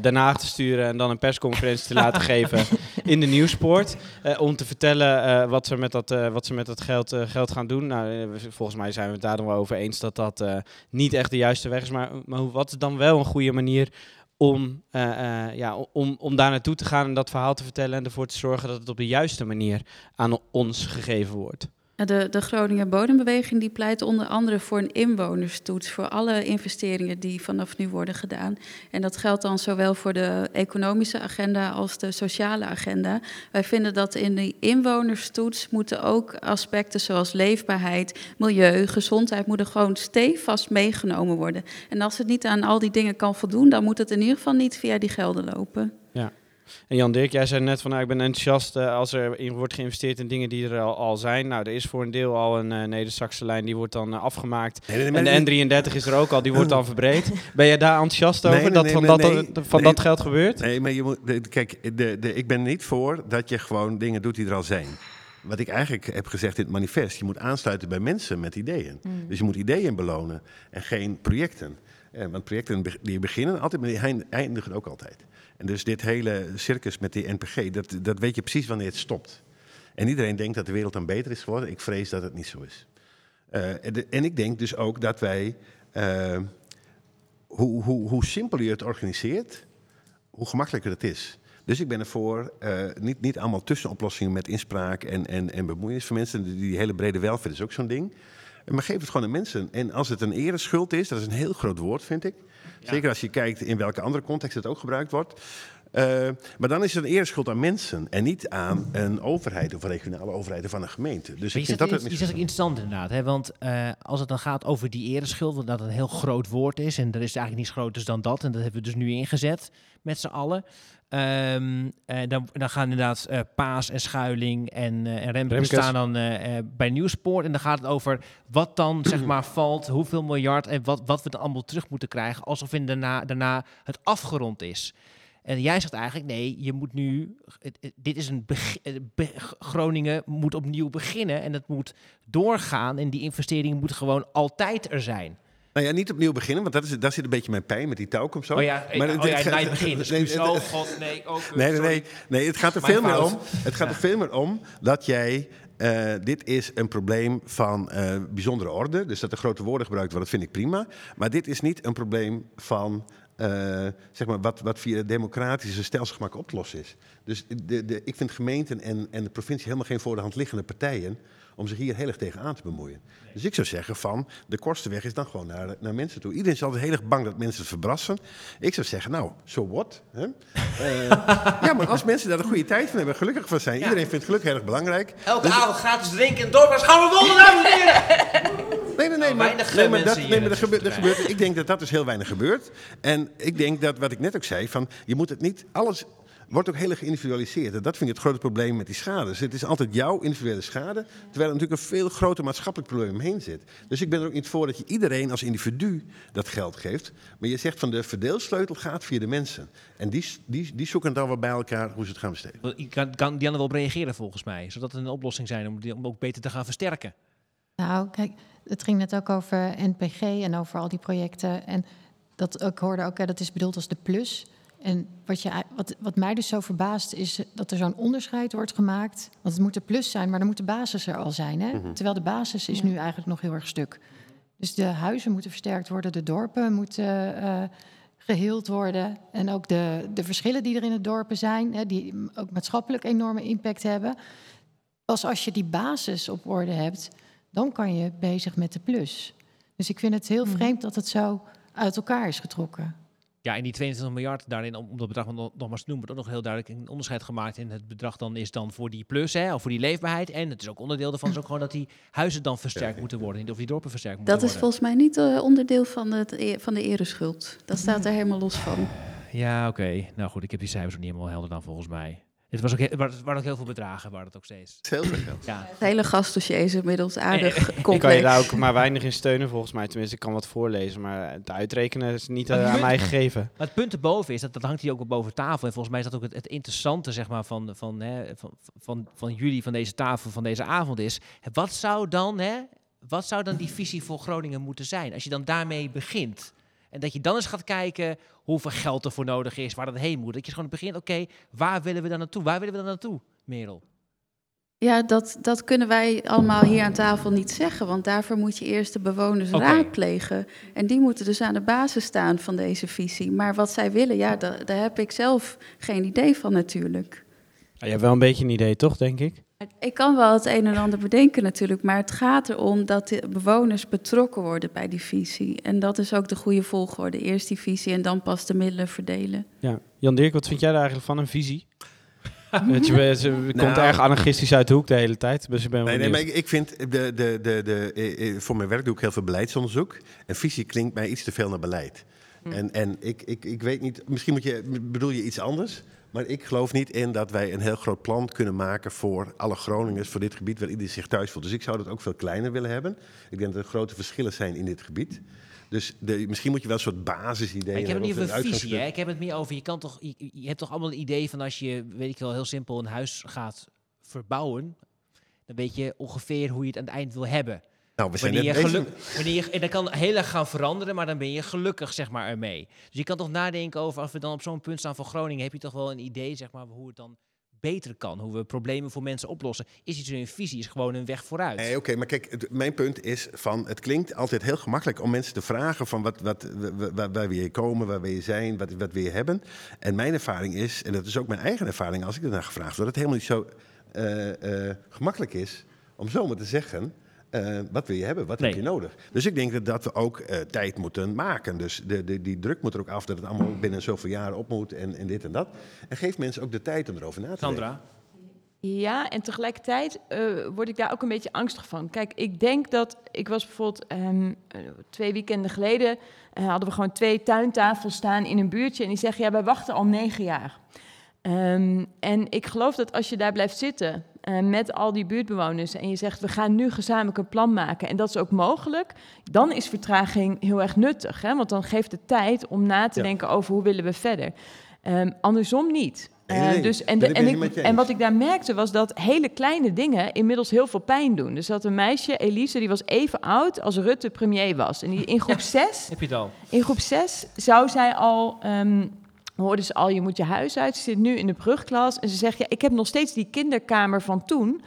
Den Haag te sturen en dan een persconferentie te laten geven in de Nieuwspoort. eh, om te vertellen eh, wat, ze met dat, eh, wat ze met dat geld, eh, geld gaan doen. Nou, eh, volgens mij zijn we het daar dan wel over eens dat dat eh, niet echt de juiste weg is. Maar, maar wat is dan wel een goede manier om, eh, eh, ja, om, om daar naartoe te gaan en dat verhaal te vertellen en ervoor te zorgen dat het op de juiste manier aan ons gegeven wordt? De, de Groninger Bodembeweging die pleit onder andere voor een inwonerstoets voor alle investeringen die vanaf nu worden gedaan. En dat geldt dan zowel voor de economische agenda als de sociale agenda. Wij vinden dat in die inwonerstoets moeten ook aspecten zoals leefbaarheid, milieu, gezondheid moeten gewoon stevast meegenomen worden. En als het niet aan al die dingen kan voldoen, dan moet het in ieder geval niet via die gelden lopen. En Jan Dirk, jij zei net van nou, ik ben enthousiast uh, als er in wordt geïnvesteerd in dingen die er al, al zijn. Nou, er is voor een deel al een uh, Neder-Saxe lijn die wordt dan uh, afgemaakt. Nee, nee, nee, en de N33 is er ook al, die wordt dan verbreed. Ben jij daar enthousiast over dat van, dat, van dat geld gebeurt? Nee, maar je moet, kijk, de, de, ik ben niet voor dat je gewoon dingen doet die er al zijn. Wat ik eigenlijk heb gezegd in het manifest, je moet aansluiten bij mensen met ideeën. Mm. Dus je moet ideeën belonen en geen projecten. want projecten die beginnen altijd, maar die eindigen ook altijd. En dus dit hele circus met die NPG, dat, dat weet je precies wanneer het stopt. En iedereen denkt dat de wereld dan beter is geworden. Ik vrees dat het niet zo is. Uh, en, en, ik denk dus ook dat wij, uh, hoe, hoe, hoe simpeler je het organiseert, hoe gemakkelijker het is. Dus ik ben ervoor, uh, niet, niet allemaal tussenoplossingen met inspraak en, en, en bemoeienis van mensen. Die hele brede welvaart is ook zo'n ding. Maar geef het gewoon aan mensen. En als het een ereschuld is, dat is een heel groot woord, vind ik. Zeker als je kijkt in welke andere context het ook gebruikt wordt. Uh, maar dan is het een ereschuld aan mensen en niet aan een overheid of een regionale overheid of aan een gemeente. Dus ik vind dat het. is interessant inderdaad, hè? want uh, als het dan gaat over die ereschuld, wat dat een heel groot woord is, en er is eigenlijk niets groters dan dat, en dat hebben we dus nu ingezet met z'n allen. Um, uh, dan, dan, gaan inderdaad uh, Paas en Schuiling en, uh, en Remkes staan dan bij Nieuwspoort. En dan gaat het over wat dan zeg maar valt, hoeveel miljard en wat, wat we dan allemaal terug moeten krijgen. Alsof in daarna, daarna het afgerond is. En jij zegt eigenlijk, nee, je moet nu, dit is een, Groningen moet opnieuw beginnen en het moet doorgaan en die investeringen moeten gewoon altijd er zijn. Nou ja, niet opnieuw beginnen, want dat is, daar zit een beetje mijn pijn met die touwkom zo. Oh ja, maar oh ja, het, het, begin. Dus nee, oh god, nee, ook, nee, nee, nee, nee, het gaat er veel meer om. Het gaat er veel meer om dat jij uh, dit is een probleem van uh, bijzondere orde. Dus dat er grote woorden gebruikt worden, dat vind ik prima. Maar dit is niet een probleem van zeg maar wat, wat via het democratische stelselgemak op te lossen is. Dus de, de, ik vind gemeenten en, en de provincie helemaal geen voor de hand liggende partijen om zich hier heel erg tegen aan te bemoeien. Dus ik zou zeggen van, de kortste weg is dan gewoon naar, naar mensen toe. Iedereen is altijd heel erg bang dat mensen het verbrassen. Ik zou zeggen, nou, so what? Hè? uh, ja, maar als mensen daar een goede tijd van hebben, gelukkig van zijn. Iedereen vindt geluk heel erg belangrijk. Elke dus, avond gratis drinken in dorp, gaan we volgende Nee, nee, nee, maar, nee, maar, dat, nee, maar gebeurt, er gebeurt, ik denk dat dat dus heel weinig gebeurt. En ik denk dat, wat ik net ook zei, van, je moet het niet, alles wordt ook heel erg geïndividualiseerd. En dat vind ik het grote probleem met die schade. Dus het is altijd jouw individuele schade, terwijl er natuurlijk een veel groter maatschappelijk probleem omheen zit. Dus ik ben er ook niet voor dat je iedereen als individu dat geld geeft. Maar je zegt van de verdeelsleutel gaat via de mensen. En die, die, die zoeken dan wel bij elkaar hoe ze het gaan besteden. Kan, kan Diana wel op reageren volgens mij? Zodat het een oplossing zijn om, die, om ook beter te gaan versterken. Nou, kijk, het ging net ook over NPG en over al die projecten. En dat, ik hoorde ook, dat is bedoeld als de plus. En wat, je, wat, wat mij dus zo verbaast is dat er zo'n onderscheid wordt gemaakt. Want het moet een plus zijn, maar dan moet de basis er al zijn. Hè? Mhm. Terwijl de basis is nu eigenlijk nog heel erg stuk. Dus de huizen moeten versterkt worden, de dorpen moeten uh, geheeld worden. En ook de, de verschillen die er in de dorpen zijn, hè, die ook maatschappelijk enorme impact hebben. Pas als je die basis op orde hebt, dan kan je bezig met de plus. Dus ik vind het heel mhm. vreemd dat het zo uit elkaar is getrokken. Ja, en die 22 miljard daarin, om, dat bedrag nog, nogmaals te noemen, wordt ook nog heel duidelijk een onderscheid gemaakt in het bedrag dan is dan voor die plus, hè, of voor die leefbaarheid. En het is ook onderdeel ervan, is ook gewoon dat die huizen dan versterkt moeten worden, of die dorpen versterkt moeten worden. Dat is volgens mij niet uh, onderdeel van, het, e, van de ereschuld. Dat staat er helemaal los van. Ja, oké. Nou goed, ik heb die cijfers ook niet helemaal helder dan volgens mij. Het was ook, heel, waren ook heel veel bedragen, waar het ook steeds. Heel veel geld. Ja. Het hele gastdossier is inmiddels aardig complex. Ik kan je daar ook maar weinig in steunen volgens mij. Tenminste, ik kan wat voorlezen, maar het uitrekenen is niet uh, aan mij gegeven. Maar het punt erboven is, dat, dat hangt hier ook boven tafel. En volgens mij is dat ook het, het interessante zeg maar, van, van, hè, van, van, van jullie, van deze tafel, van deze avond is. Wat zou dan, hè, wat zou dan die visie voor Groningen moeten zijn? Als je dan daarmee begint. En dat je dan eens gaat kijken hoeveel geld er voor nodig is, waar dat heen moet. Dat je gewoon begint, oké, waar willen we dan naartoe? Waar willen we dan naartoe, Merel? Ja, dat, dat kunnen wij allemaal hier aan tafel niet zeggen, want daarvoor moet je eerst de bewoners okay. raadplegen. En die moeten dus aan de basis staan van deze visie. Maar wat zij willen, ja, daar, daar heb ik zelf geen idee van natuurlijk. je hebt wel een beetje een idee, toch, denk ik? Ik kan wel het een en ander bedenken natuurlijk, maar het gaat erom dat de bewoners betrokken worden bij die visie. En dat is ook de goede volgorde. Eerst die visie en dan pas de middelen verdelen. Ja. Jan Dirk, wat vind jij daar eigenlijk van, een visie? Want je, bent- je komt Nou. erg anarchistisch uit de hoek de hele tijd. Dus ik ben wel Nee, nee, maar ik, ik vind, de, de, de, de, eh, eh, voor mijn werk doe ik heel veel beleidsonderzoek. En visie klinkt mij iets te veel naar beleid. En, en ik, ik, ik weet niet, misschien moet je, bedoel je iets anders. Maar ik geloof niet in dat wij een heel groot plan kunnen maken voor alle Groningers, voor dit gebied waar iedereen zich thuis voelt. Dus ik zou dat ook veel kleiner willen hebben. Ik denk dat er grote verschillen zijn in dit gebied. Dus de, misschien moet je wel een soort basisidee ik heb het niet hebben, over een visie, hè. Ik heb het meer over, je, kan toch, je, je hebt toch allemaal een idee van als je, weet ik wel, heel simpel een huis gaat verbouwen, dan weet je ongeveer hoe je het aan het eind wil hebben. Nou, we zijn Wanneer je bezig. wanneer je, en dat kan heel erg gaan veranderen, maar dan ben je gelukkig zeg maar, ermee. Dus je kan toch nadenken over, als we dan op zo'n punt staan van Groningen, heb je toch wel een idee zeg maar, hoe het dan beter kan, hoe we problemen voor mensen oplossen. Is iets een visie, is gewoon een weg vooruit. Nee, oké, maar kijk, het- mijn punt is van, het klinkt altijd heel gemakkelijk om mensen te vragen van wat, wat, wa- wa- waar, waar wil je komen, waar wil je zijn, wat, wat wil je hebben. En mijn ervaring is, en dat is ook mijn eigen ervaring als ik ernaar gevraagd word, dat het helemaal niet zo eh, eh, gemakkelijk is om zomaar te zeggen, eh, wat wil je hebben, wat Nee. heb je nodig. Dus ik denk dat, dat we ook eh, tijd moeten maken. Dus de, de, die druk moet er ook af dat het allemaal binnen zoveel jaren op moet en, en dit en dat. En geef mensen ook de tijd om erover na te denken. Sandra? Ja, en tegelijkertijd eh, word ik daar ook een beetje angstig van. Kijk, ik denk dat. Ik was bijvoorbeeld ehm, eh, twee weekenden geleden. hadden we gewoon twee tuintafels staan in een buurtje. En die zeggen: Ja, wij wachten al negen jaar. Ehm, en ik geloof dat als je daar blijft zitten eh, met al die buurtbewoners. en je zegt: We gaan nu gezamenlijk een plan maken. en dat is ook mogelijk. dan is vertraging heel erg nuttig. Hè? Want dan geeft het tijd om na te Ja. denken over hoe willen we verder. Ehm, andersom niet. Nee, nee, Eh, nee. dus, en, de- en, ik en wat ik daar merkte was dat hele kleine dingen inmiddels heel veel pijn doen. Dus dat een meisje, Elise, die was even oud als Rutte premier was. En die in groep 6 Heb je het al? in groep 6 zou zij al, ehm hoorde ze al, je moet je huis uit. Ze zit nu in de brugklas en ze zegt, ja, ik heb nog steeds die kinderkamer van toen.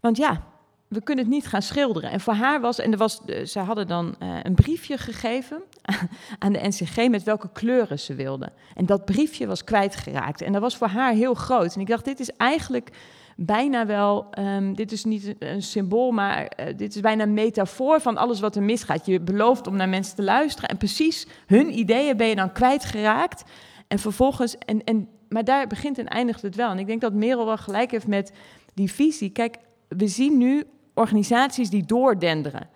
Want ja, we kunnen het niet gaan schilderen. En voor haar was, en er was, eh, ze hadden dan eh, een briefje gegeven aan de NCG met welke kleuren ze wilden. En dat briefje was kwijtgeraakt. En dat was voor haar heel groot. En ik dacht, dit is eigenlijk bijna wel, ehm, dit is niet een- een symbool, maar eh, dit is bijna een metafoor van alles wat er misgaat. Je belooft om naar mensen te luisteren en precies hun ideeën ben je dan kwijtgeraakt. En vervolgens, en, en, maar daar begint en eindigt het wel. En ik denk dat Merel wel gelijk heeft met die visie. Kijk, we zien nu organisaties die doordenderen.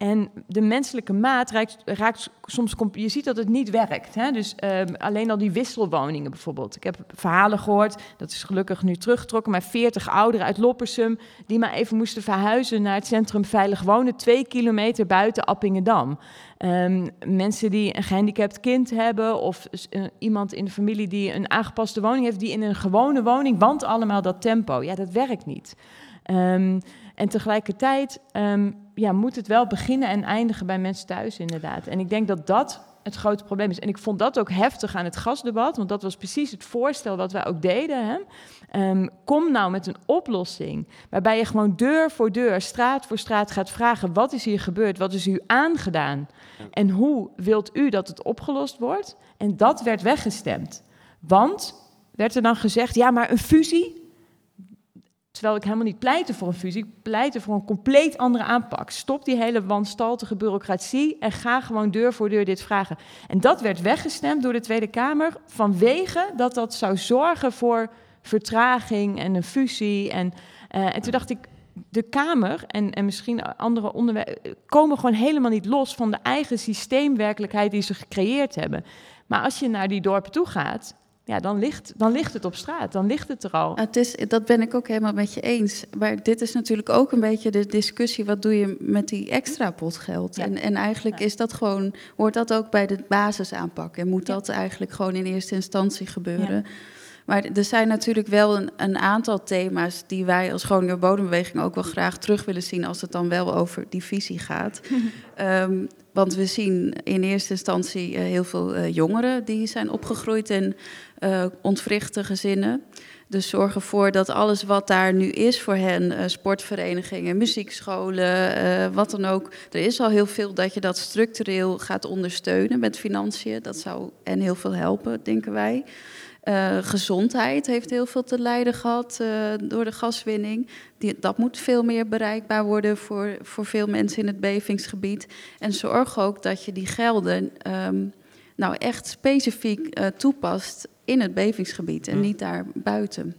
En de menselijke maat raakt, soms... Je ziet dat het niet werkt. Hè? Dus ehm, alleen al die wisselwoningen bijvoorbeeld. Ik heb verhalen gehoord, dat is gelukkig nu teruggetrokken... maar 40 ouderen uit Loppersum... die maar even moesten verhuizen naar het centrum Veilig Wonen... twee kilometer buiten Appingedam. Ehm, mensen die een gehandicapt kind hebben... of eh, iemand in de familie die een aangepaste woning heeft... die in een gewone woning want allemaal dat tempo. Ja, dat werkt niet. Ehm, en tegelijkertijd ja, moet het wel beginnen en eindigen bij mensen thuis, inderdaad. En ik denk dat dat het grote probleem is. En ik vond dat ook heftig aan het gasdebat, want dat was precies het voorstel wat wij ook deden. Hè? Ehm, kom nou met een oplossing waarbij je gewoon deur voor deur, straat voor straat gaat vragen: wat is hier gebeurd? Wat is u aangedaan? En hoe wilt u dat het opgelost wordt? En dat werd weggestemd. Want werd er dan gezegd: ja, maar een fusie, Terwijl ik helemaal niet pleitte voor een fusie, ik pleitte voor een compleet andere aanpak. Stop die hele wanstaltige bureaucratie en ga gewoon deur voor deur dit vragen. En dat werd weggestemd door de Tweede Kamer vanwege dat dat zou zorgen voor vertraging en een fusie. En, eh, en toen dacht ik, de Kamer en, en misschien andere onderwerpen komen gewoon helemaal niet los van de eigen systeemwerkelijkheid die ze gecreëerd hebben. Maar als je naar die dorpen toe gaat, ja, dan, ligt, dan ligt het op straat, dan ligt het er al. Het is, dat ben ik ook helemaal met je eens. Maar dit is natuurlijk ook een beetje de discussie: wat doe je met die extra pot geld? Ja. En, en eigenlijk is dat gewoon, hoort dat ook bij de basisaanpak. En moet dat eigenlijk gewoon in eerste instantie gebeuren. Maar er zijn natuurlijk wel een, een aantal thema's die wij als Groninger Bodembeweging ook wel graag terug willen zien als het dan wel over die visie gaat. Ehm, want we zien in eerste instantie eh, heel veel eh, jongeren die zijn opgegroeid in eh ontwrichte gezinnen. Dus zorg ervoor dat alles wat daar nu is voor hen, eh, sportverenigingen, muziekscholen, eh, wat dan ook. Er is al heel veel dat je dat structureel gaat ondersteunen met financiën. Dat zou hen heel veel helpen, denken wij. Gezondheid heeft heel veel te lijden gehad eh, door de gaswinning. Die, dat moet veel meer bereikbaar worden voor, voor veel mensen in het bevingsgebied. En zorg ook dat je die gelden ehm, nou echt specifiek eh, toepast in het bevingsgebied en niet daar buiten.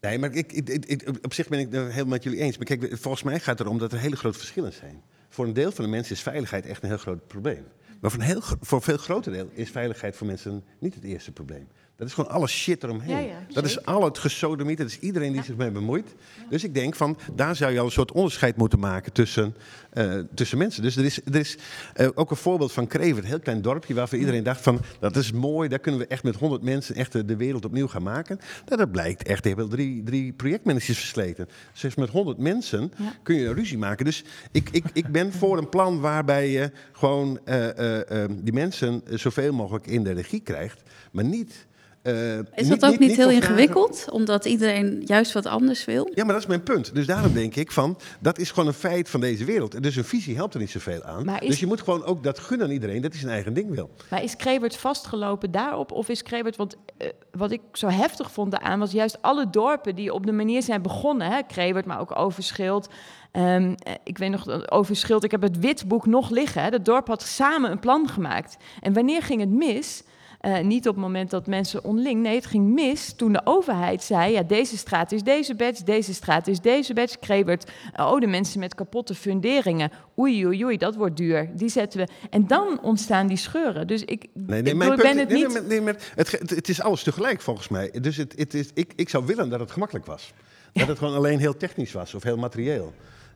Nee, maar ik, ik, ik- op zich ben ik het helemaal met jullie eens. Maar kijk, volgens mij gaat het erom dat er hele grote verschillen zijn. Voor een deel van de mensen is veiligheid echt een heel groot probleem. Maar voor een, heel, voor een veel groter deel is veiligheid voor mensen niet het eerste probleem. Dat is gewoon alle shit eromheen. Ja, ja, dat is al het gesodemiet, dat is iedereen die zich mee bemoeit. Dus ik denk van, daar zou je al een soort onderscheid moeten maken tussen, eh, tussen mensen. Dus er is, er is eh, ook een voorbeeld van Krever, een heel klein dorpje waarvan iedereen dacht van, dat is mooi, daar kunnen we echt met 100 mensen echt de, de wereld opnieuw gaan maken. Nou, dat blijkt echt, die hebben drie, ddrie projectmanagers versleten. Dus met 100 mensen kun je een ruzie maken. Dus ik, ik, ik ben voor een plan waarbij je gewoon eh, die mensen zoveel mogelijk in de regie krijgt, maar niet... eh, Is dat ook niet, heel vragen- ingewikkeld? Omdat iedereen juist wat anders wil? ja, maar dat is mijn punt. Dus daarom denk ik van, dat is gewoon een feit van deze wereld. En dus een visie helpt er niet zoveel aan. Maar is- Dus je moet gewoon ook dat gunnen aan iedereen, dat hij zijn eigen ding wil. Maar is Krevert vastgelopen daarop? Of is Krevert, want eh, wat ik zo heftig vond daaraan, was juist alle dorpen die op de manier zijn begonnen. Hè? Krevert, maar ook Overschild. Ehm, eh, ik weet nog, dat Overschild, ik heb het witboek nog liggen. Hè? Het dorp had samen een plan gemaakt. En wanneer ging het mis? Eh, niet op het moment dat mensen onderling. Nee, het ging mis toen de overheid zei: ja, deze straat is deze badge, deze straat is deze badge. Krevert, eh, oh, de mensen met kapotte funderingen. Oei, oei, oei, dat wordt duur. Die zetten we. En dan ontstaan die scheuren. Dus ik, Nee, ik, nee, ben het niet. nee, nee, het, het is alles tegelijk volgens mij. Dus het, het is, ik, ik zou willen dat het gemakkelijk was. Dat het gewoon alleen heel technisch was of heel materieel.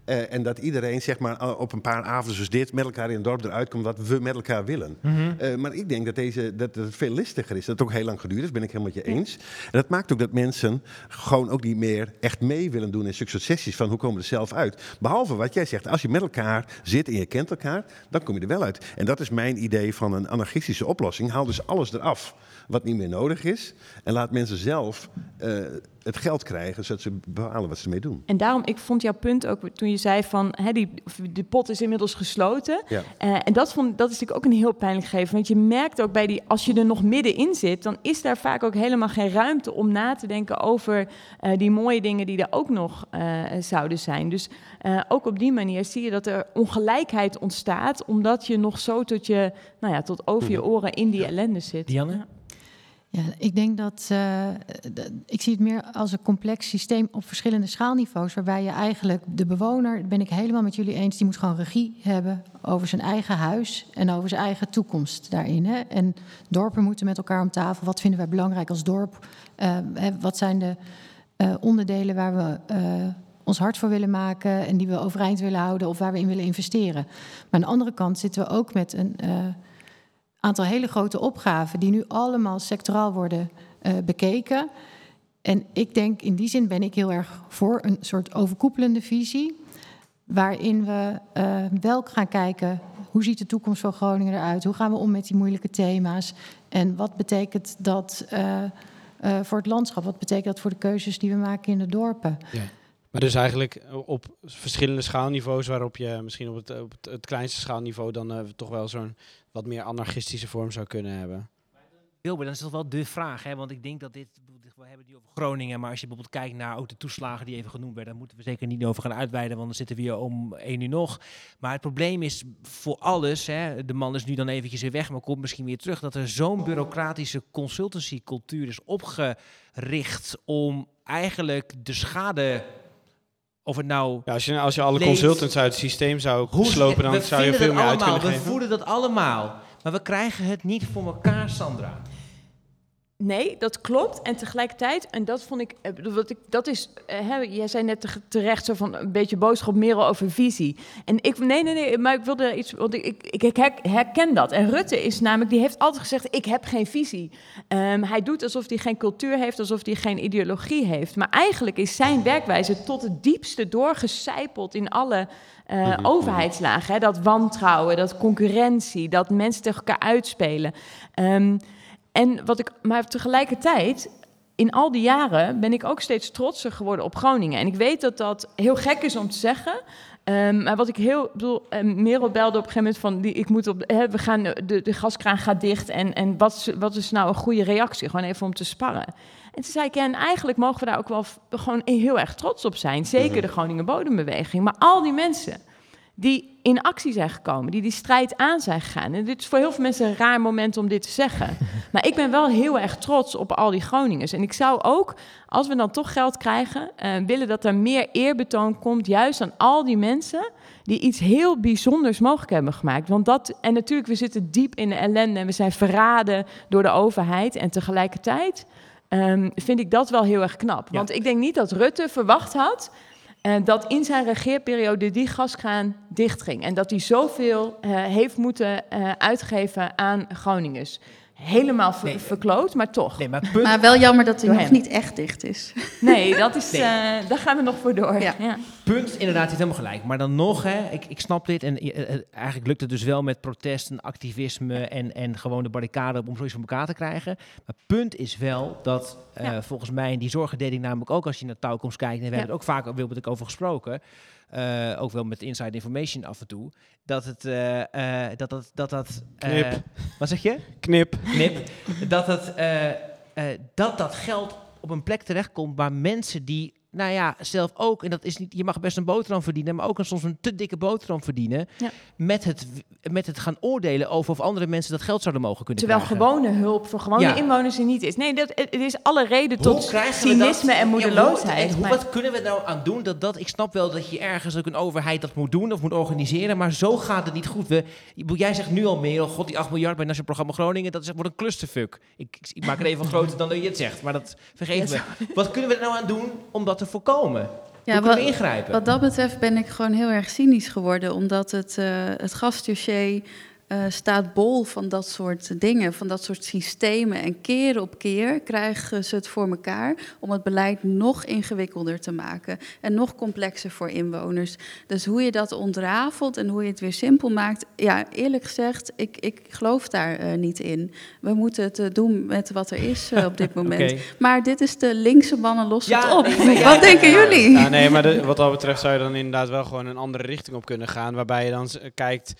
Eh, en dat iedereen zeg maar, op een paar avonden zoals dit met elkaar in het dorp eruit komt wat we met elkaar willen. Eh, maar ik denk dat, deze, dat het veel listiger is. Dat het ook heel lang geduurd is, ben ik helemaal met je eens. En dat maakt ook dat mensen gewoon ook niet meer echt mee willen doen in zulke sessies van hoe komen we er zelf uit. Behalve wat jij zegt, als je met elkaar zit en je kent elkaar, dan kom je er wel uit. En dat is mijn idee van een anarchistische oplossing. Haal dus alles eraf wat niet meer nodig is. En laat mensen zelf eh, het geld krijgen, zodat ze bepalen wat ze ermee doen. En daarom, ik vond jouw punt ook toen je zei van, hè, die, die pot is inmiddels gesloten. Ja. Eh, en dat, vond, dat is natuurlijk ook een heel pijnlijk gegeven. Want je merkt ook bij die, als je er nog middenin zit, dan is daar vaak ook helemaal geen ruimte om na te denken over eh, die mooie dingen die er ook nog eh, zouden zijn. Dus eh, ook op die manier zie je dat er ongelijkheid ontstaat, omdat je nog zo tot je, nou ja, tot over je oren in die ellende zit. Dianne? Ja. Ik denk dat eh, ik zie het meer als een complex systeem op verschillende schaalniveaus, waarbij je eigenlijk de bewoner, ben ik helemaal met jullie eens, die moet gewoon regie hebben over zijn eigen huis en over zijn eigen toekomst daarin. Hè? En dorpen moeten met elkaar om tafel. Wat vinden wij belangrijk als dorp? Eh, wat zijn de eh, onderdelen waar we ons hard voor willen maken en die we overeind willen houden of waar we in willen investeren? Maar aan de andere kant zitten we ook met een aantal hele grote opgaven die nu allemaal sectoraal worden eh, bekeken. En ik denk, in die zin ben ik heel erg voor een soort overkoepelende visie. Waarin we eh, wel gaan kijken, hoe ziet de toekomst van Groningen eruit? Hoe gaan we om met die moeilijke thema's? En wat betekent dat eh, voor het landschap? Wat betekent dat voor de keuzes die we maken in de dorpen? Maar dus eigenlijk op verschillende schaalniveaus, waarop je misschien op het, op het, kleinste schaalniveau dan toch wel zo'n wat meer anarchistische vorm zou kunnen hebben. Wilbert, dan is dat wel de vraag, hè? want ik denk dat dit, we hebben nu over Groningen, maar als je bijvoorbeeld kijkt naar ook de toeslagen die even genoemd werden, daar moeten we zeker niet over gaan uitweiden, want dan zitten we hier om één uur nog. Maar het probleem is voor alles, hè, de man is nu dan eventjes weer weg, maar komt misschien weer terug, dat er zo'n bureaucratische consultancycultuur is opgericht om eigenlijk de schade, of het nou... Ja, als, je, als je alle consultants uit het systeem zou Hoe- slopen, dan we zou je veel meer uit allemaal, kunnen We geven. voelen dat allemaal, maar we krijgen het niet voor elkaar, Sandra. Nee, dat klopt. En tegelijkertijd, en dat vond ik, eh, wat ik dat is, eh, hè, jij zei net te- terecht zo van een beetje boodschap meer over visie. En ik, nee, nee, nee, maar ik wilde iets, want ik, ik, ik her- herken dat. En Rutte is namelijk, die heeft altijd gezegd, ik heb geen visie. Ehm, hij doet alsof hij geen cultuur heeft, alsof hij geen ideologie heeft. Maar eigenlijk is zijn werkwijze tot het diepste doorgecijpeld in alle eh, overheidslagen. Hè? Dat wantrouwen, dat concurrentie, dat mensen tegen elkaar uitspelen. Ehm, en wat ik, maar tegelijkertijd, in al die jaren ben ik ook steeds trotser geworden op Groningen. En ik weet dat dat heel gek is om te zeggen. Ehm, maar wat ik heel bedoel, eh, Merel belde op een gegeven moment van die, ik moet op we gaan de, de gaskraan gaat dicht en, en wat, is, wat is nou een goede reactie? Gewoon even om te sparren. En toen zei ik, ja, en eigenlijk mogen we daar ook wel gewoon heel erg trots op zijn. Zeker de Groningen Bodembeweging. Maar al die mensen die in actie zijn gekomen, die die strijd aan zijn gegaan. En dit is voor heel veel mensen een raar moment om dit te zeggen. Maar ik ben wel heel erg trots op al die Groningers. En ik zou ook, als we dan toch geld krijgen, eh, willen dat er meer eerbetoon komt, juist aan al die mensen die iets heel bijzonders mogelijk hebben gemaakt. Want dat, en natuurlijk, we zitten diep in de ellende en we zijn verraden door de overheid. En tegelijkertijd ehm, vind ik dat wel heel erg knap. Want ik denk niet dat Rutte verwacht had dat in zijn regeerperiode die gaskraan dichtging. En dat hij zoveel eh, heeft moeten eh, uitgeven aan Groningers. Helemaal ver- verkloot, maar toch. Nee, maar, Maar wel jammer dat hij nog hem. niet echt dicht is. Nee, dat is, Nee. eh, daar gaan we nog voor door. Ja. Ja. Punt, inderdaad, je hebt helemaal gelijk. Maar dan nog, hè, ik, ik snap dit. En eh, eh, eigenlijk lukt het dus wel met protesten, activisme en, en gewoon de barricade om zoiets van elkaar te krijgen. Maar punt is wel dat eh, Ja. volgens mij, en die zorgen deed ik namelijk ook als je naar touwkomst kijkt, en we hebben het ook vaak ik over gesproken, eh, ook wel met inside information af en toe, dat het, eh, eh, dat dat, dat, dat Knip. wat zeg je? Knip. knip, dat, het, dat dat geld op een plek terechtkomt waar mensen die, nou ja, zelf ook, en dat is niet, je mag best een boterham verdienen, maar ook een, soms een te dikke boterham verdienen, Ja. met, het, met het gaan oordelen over of andere mensen dat geld zouden mogen kunnen Terwijl krijgen. gewone hulp voor gewone Ja. inwoners er niet is. Nee, dat, het is alle reden tot Hoe cynisme en Ja, hoe- moedeloosheid. en hoe, maar- wat kunnen we nou aan doen? Dat, dat, ik snap wel dat je ergens ook een overheid dat moet doen of moet organiseren, maar zo gaat het niet goed. We, jij zegt nu al meer, oh god, die 8 miljard bij het Nationaal Programma Groningen, dat is, wordt een clusterfuck. Ik maak het even groter dan dat je het zegt, maar dat vergeet me. Wat kunnen we er nou aan doen om dat te voorkomen? Ja, wat- ingrijpen? Wat dat betreft ben ik gewoon heel erg cynisch geworden, omdat het, eh het gasdossier eh, staat bol van dat soort dingen, van dat soort systemen. En keer op keer krijgen ze het voor elkaar om het beleid nog ingewikkelder te maken en nog complexer voor inwoners. Dus hoe je dat ontrafelt en hoe je het weer simpel maakt, ja, eerlijk gezegd, ik, ik geloof daar eh, niet in. We moeten het eh, doen met wat er is op dit moment. Oké. Maar dit is de linkse mannen lossen Ja, het op. nee, maar ja, wat denken ja, ja. jullie? Ja, nee, maar de- wat dat betreft zou je dan inderdaad wel gewoon een andere richting op kunnen gaan. Waarbij je dan kijkt,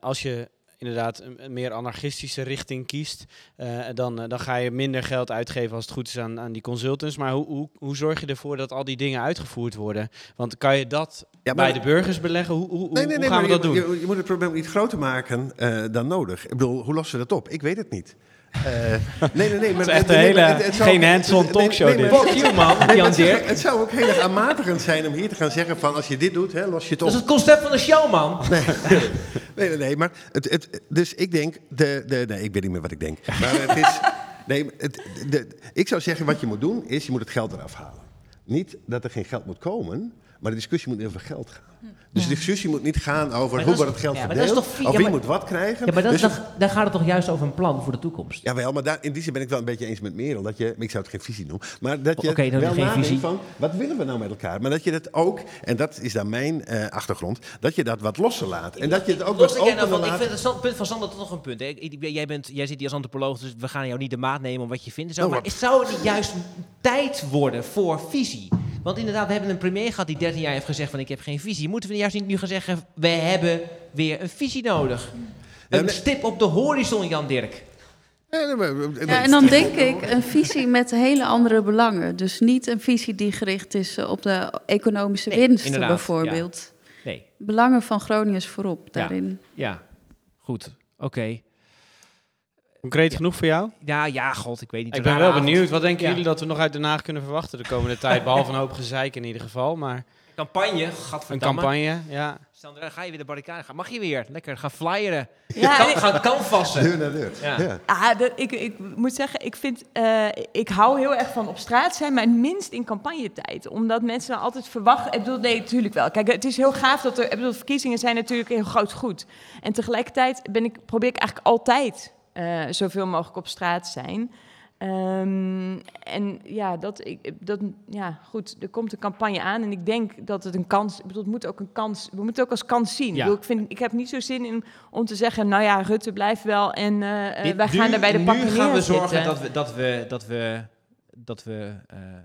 als je inderdaad een, meer anarchistische richting kiest, eh, dan, eh, dan ga je minder geld uitgeven als het goed is aan, aan die consultants. Maar hoe, hoe, hoe zorg je ervoor dat al die dingen uitgevoerd worden? Want kan je dat Ja, bij de burgers beleggen? Hoe, hoe, hoe- Nee, nee, hoe nee, gaan we dat je, doen? Je, je moet het probleem niet groter maken eh, dan nodig. Ik bedoel, hoe lossen we dat op? Ik weet het niet. Eh, nee, nee, nee. Maar, Het is echt nee, een nee, hele- het- geen hands-on nee, nee, talkshow nee, dit. Fuck you, man, Nee, Jan Dirk. het zou ook heel erg aanmatigend zijn om hier te gaan zeggen van als je dit doet, hè, los je het op. Dat is het concept van de show, man. Nee, nee, nee, maar het, het, dus ik denk, de, de, nee, ik weet niet meer wat ik denk. Maar het is, nee, het, de, ik zou zeggen wat je moet doen is, je moet het geld eraf halen. Niet dat er geen geld moet komen, maar de discussie moet over geld gaan. Dus de discussie moet niet gaan over Maar hoe wordt het geld ja, verdeeld, of ja, wie moet wat krijgen. Ja, maar dat, Dus- dan, dan gaat het toch juist over een plan voor de toekomst? Jawel, maar daar, in die zin ben ik wel een beetje eens met Merel. Dat je, ik zou het geen visie noemen, maar dat je Oké, dan wel geen nadenkt visie. van, wat willen we nou met elkaar? Maar dat je dat ook, en dat is dan mijn eh, achtergrond, dat je dat wat losser laat. En dat je het ook wat nou opener van, ik laat. vind het punt van Sander toch nog een punt. Hè? Ik- ik- Jij, bent, jij zit hier als antropoloog, dus we gaan jou niet de maat nemen om wat je vindt. en Zo, Nou, maar wat- is- zou het niet juist tijd worden voor visie? Want inderdaad, we hebben een premier gehad die 13 jaar heeft gezegd van ik heb geen visie. Moeten we juist niet nu gaan zeggen, we hebben weer een visie nodig? Een stip op de horizon, Jan Dirk. Ja, en dan denk ik een visie met hele andere belangen. Dus niet een visie die gericht is eh, op de economische Nee, winsten bijvoorbeeld. Nee, Belangen van Groningers voorop Ja. daarin. ja, goed, oké. Concreet genoeg voor jou? Ja, ja, god, ik weet niet. Ik ben wel avond. benieuwd. Wat denken Ja. jullie dat we nog uit Den Haag kunnen verwachten de komende tijd? Behalve een hoop gezeik in ieder geval. Maar Campagne, een campagne, ja. Sandra, ga je weer de barricade gaan? Mag je weer? Lekker, gaan flyeren. Ja, Kan, gaan canvassen. Deur naar deur. Ja. Ja. Ah, dat, ik, ik moet zeggen, ik, vind, eh, ik hou heel erg van op straat zijn, maar het minst in campagnetijd. Omdat mensen dan altijd verwachten... Ik bedoel, nee, natuurlijk wel. Kijk, het is heel gaaf dat er... Ik bedoel, verkiezingen zijn natuurlijk een heel groot goed. En tegelijkertijd ben ik, probeer ik eigenlijk altijd eh, zoveel mogelijk op straat zijn. Ehm, en ja, dat, ik, dat, ja, goed, er komt een campagne aan en ik denk dat het een kans... Ik bedoel, het moet ook een kans... We moeten het ook als kans zien. Ja. Ik, bedoel, ik, vind, ik heb niet zo zin in om te zeggen... Nou ja, Rutte blijft wel en Dit- wij gaan nu- er bij de pakken Nu gaan we zorgen dat we, dat we, dat we dat, we,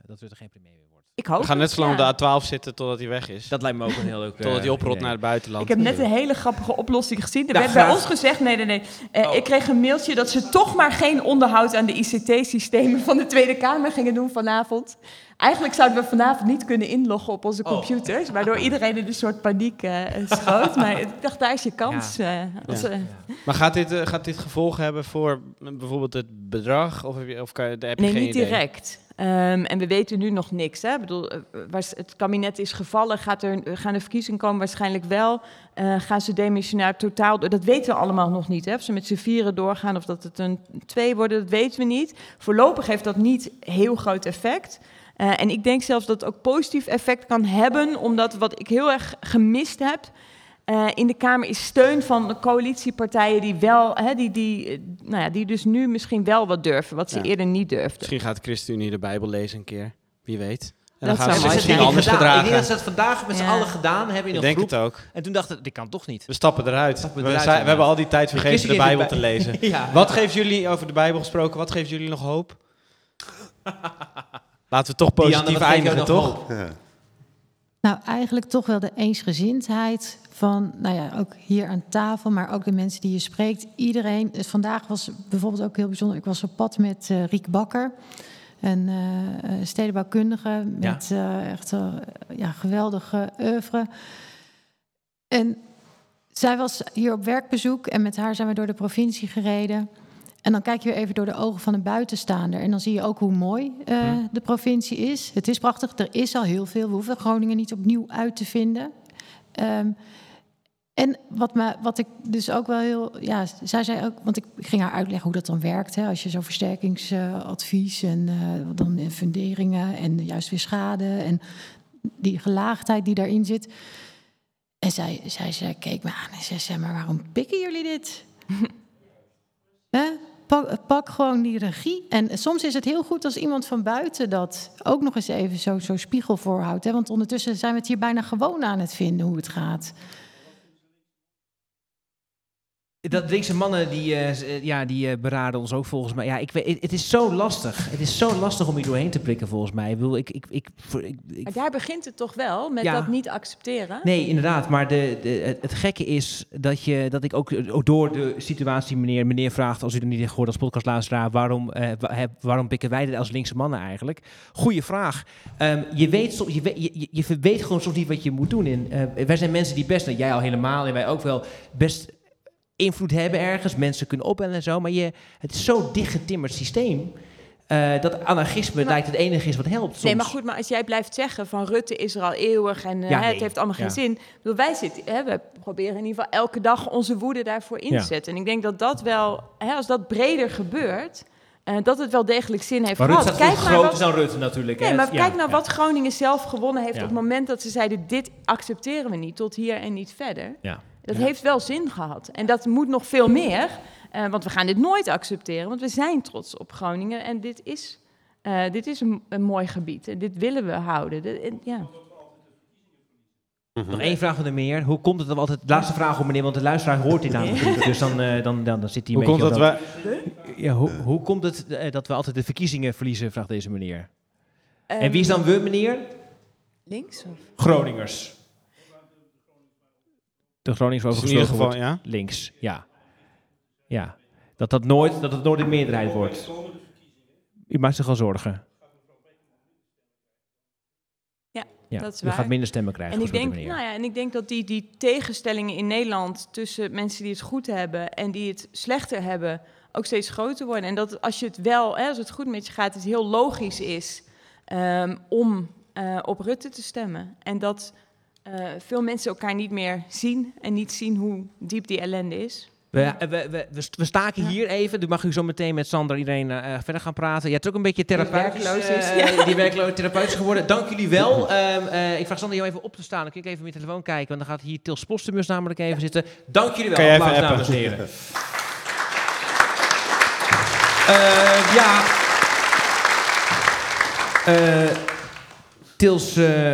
dat Rutte geen premier. Ik hoop We gaan net zo lang ja. op de A12 zitten totdat hij weg is. Dat lijkt me ook een heel leuk Totdat hij eh, oprolt idee. naar het buitenland. Ik heb net een hele grappige oplossing gezien. Er Ja, werd bij ons gezegd, nee, nee, nee. Eh, Oh. Ik kreeg een mailtje dat ze toch maar geen onderhoud aan de ICT-systemen van de Tweede Kamer gingen doen vanavond. Eigenlijk zouden we vanavond niet kunnen inloggen op onze Oh. computers, waardoor iedereen in een soort paniek eh, schoot. Maar ik dacht, daar is je kans. als, Ja. Maar gaat dit, gaat dit gevolgen hebben voor bijvoorbeeld het bedrag? Of heb je, of kan, je- daar heb je Nee, geen niet idee? direct. Ehm, en we weten nu nog niks. Hè? Ik bedoel, eh, het kabinet is gevallen, gaat er, gaan er verkiezingen komen? Waarschijnlijk wel. Eh, gaan ze demissionair totaal door? Dat weten we allemaal nog niet. Hè? Of ze met z'n vieren doorgaan of dat het een twee worden, dat weten we niet. Voorlopig heeft dat niet heel groot effect. Eh, en ik denk zelfs dat het ook positief effect kan hebben, omdat wat ik heel erg gemist heb eh, in de Kamer is steun van de coalitiepartijen die wel, hè, die, die, eh, nou ja, die dus nu misschien wel wat durven, wat ze Ja. eerder niet durfden. Misschien gaat ChristenUnie de Bijbel lezen een keer. Wie weet. En Dat dan gaan ze misschien anders gedaan. Ik gedragen. denk dat ze dat vandaag met z'n Ja. allen gedaan hebben in Ik denk het ook. En toen dachten dit kan toch niet. We stappen eruit. Stappen we, zijn- we hebben al die tijd vergeten de Bijbel te lezen. Ja. Wat geeft jullie, over de Bijbel gesproken, wat geeft jullie nog hoop? Laten we toch positief jou eindigen, toch? Nou, eigenlijk toch wel de eensgezindheid van, nou ja, ook hier aan tafel, maar ook de mensen die je spreekt. Iedereen, dus vandaag was bijvoorbeeld ook heel bijzonder. Ik was op pad met eh, Riek Bakker, een eh, eh, stedenbouwkundige met eh, echt eh, ja, geweldige oeuvre. En zij was hier op werkbezoek en met haar zijn we door de provincie gereden. En dan kijk je weer even door de ogen van een buitenstaander. En dan zie je ook hoe mooi eh, de provincie is. Het is prachtig. Er is al heel veel. We hoeven Groningen niet opnieuw uit te vinden. Ehm, en wat, me, wat ik dus ook wel heel. Ja, zij zei ook. Want ik ging haar uitleggen hoe dat dan werkt. Hè, als je zo'n versterkingsadvies en eh, dan funderingen en juist weer schade. En die gelaagdheid die daarin zit. En zij, zij, zij keek me aan en zei: maar waarom pikken jullie dit? Hè? Pak, pak gewoon die regie. En soms is het heel goed als iemand van buiten dat ook nog eens even zo, zo spiegel voorhoudt. Hè? Want ondertussen zijn we het hier bijna gewoon aan het vinden hoe het gaat. Dat linkse mannen die, eh, eh, ja, die eh, beraden ons ook volgens mij. Ja, ik weet, het- is zo lastig. Het is zo lastig om hier doorheen te prikken volgens mij. Ik bedoel, ik, ik, ik, ik, Maar daar begint het toch wel, met Ja. dat niet accepteren? Nee, inderdaad. Maar de, de, het, gekke is dat, je, dat ik ook, ook door de situatie, meneer, meneer vraagt, als u er niet heeft gehoord als podcastluisteraar, waarom, wa- hè, waarom pikken wij dit als linkse mannen eigenlijk? Goeie vraag. Ehm, je, weet, soms- je, weet, je, je- weet gewoon soms niet wat je moet doen. In, wij zijn mensen die best, nou, jij al helemaal en wij ook wel, best invloed hebben ergens. Mensen kunnen opbellen en zo. Maar je, het is zo'n dichtgetimmerd systeem. eh, dat anarchisme lijkt het enige is wat helpt. Soms. Nee, maar goed, maar als jij blijft zeggen van Rutte is er al eeuwig en eh, Ja, hè, het nee. heeft allemaal geen Ja. zin. Ik bedoel, wij zitten, hè, we proberen in ieder geval elke dag onze woede daarvoor in te Ja. zetten. En ik denk dat dat wel, hè, als dat breder gebeurt, eh, dat het wel degelijk zin heeft Maar Rutte gehad. veel naar groter wat- dan Rutte natuurlijk. Nee, hè. maar kijk nou ja. wat Groningen zelf gewonnen heeft Ja. op het moment dat ze zeiden: dit accepteren we niet, tot hier en niet verder. Ja. Dat Ja. heeft wel zin gehad. En dat moet nog veel meer, eh, want we gaan dit nooit accepteren, want we zijn trots op Groningen en dit is, eh, dit is een, een mooi gebied en dit willen we houden. En- ja. Nog één vraag van de meneer. Hoe komt het dat we altijd... Laatste vraag hoor meneer, want de luisteraar hoort dit namelijk niet. Dus dan, eh, dan, dan, dan zit hij een Hoe komt beetje dat op we... Ja, hoe, hoe komt het dat we altijd de verkiezingen verliezen, vraagt deze meneer. en Ehm, wie is dan we, meneer? Links? Of? Groningers. De Groningers Dus over in ieder geval, ja? Links, ja. Ja. Dat, dat, nooit, dat het nooit een meerderheid wordt. U maakt zich al zorgen. Ja, Ja, dat is u waar. gaat minder stemmen krijgen. En ik, denk, nou ja, en ik denk dat die, die tegenstellingen in Nederland tussen mensen die het goed hebben en die het slechter hebben, ook steeds groter worden. En dat als je het wel, hè, als het goed met je gaat, het heel logisch is ehm, om eh, op Rutte te stemmen. En dat eh, veel mensen elkaar niet meer zien en niet zien hoe diep die ellende is. We, we, we, we, st- we staken hier even. Dan mag u zo meteen met Sander iedereen eh, verder gaan praten. Je hebt ook een beetje therapeutisch, werkloos is, eh, ja. die werkloos therapeutisch geworden. Dank jullie wel. Ehm, eh, ik vraag Sander jou even op te staan. Dan kun ik even op mijn telefoon kijken. Want dan gaat hier Tils Postumus namelijk even zitten. Dank jullie wel. Kan jij even Applaus, dames en heren. Eh, ja. Eh, Tils eh,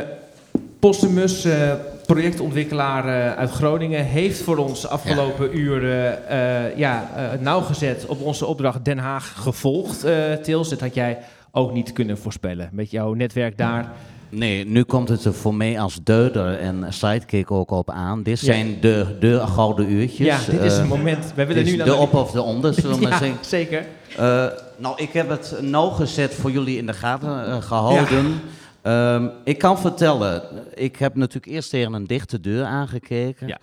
Postumus, eh, projectontwikkelaar eh, uit Groningen, heeft voor ons afgelopen uren eh, ja, nauwgezet op onze opdracht Den Haag gevolgd. Tils, dit had jij ook niet kunnen voorspellen? Met jouw netwerk daar. Nee, nu komt het er voor mij als deuder en sidekick ook op aan. Dit Ja. zijn de, de gouden uurtjes. Ja, dit is een moment. Wij willen nu de op of de onder, zullen we Ja, zeker. Nou, ik heb het nauwgezet voor jullie in de gaten eh, gehouden. Ehm, ik kan vertellen, ik heb natuurlijk eerst tegen een dichte deur aangekeken. Ja.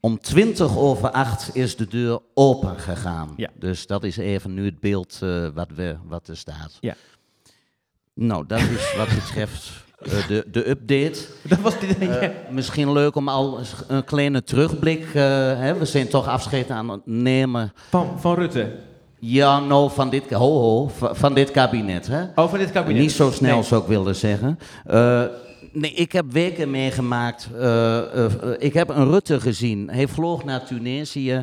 Om 20 over 8 is de deur open gegaan. Ja. Dus dat is even nu het beeld eh, wat, we, wat er staat. Ja. Nou, dat is wat betreft eh, de, de update. Dat was. Eh, ja. Misschien leuk om al een kleine terugblik. hè, we zijn toch afscheid aan het nemen. Van, van Rutte. Ja, nou, van dit, ho, ho, van, dit kabinet. Hè? Oh, van dit kabinet. Niet zo snel Nee. zou ik willen zeggen. Eh, nee, ik heb weken meegemaakt. eh, eh, ik heb een Rutte gezien. Hij vloog naar Tunesië.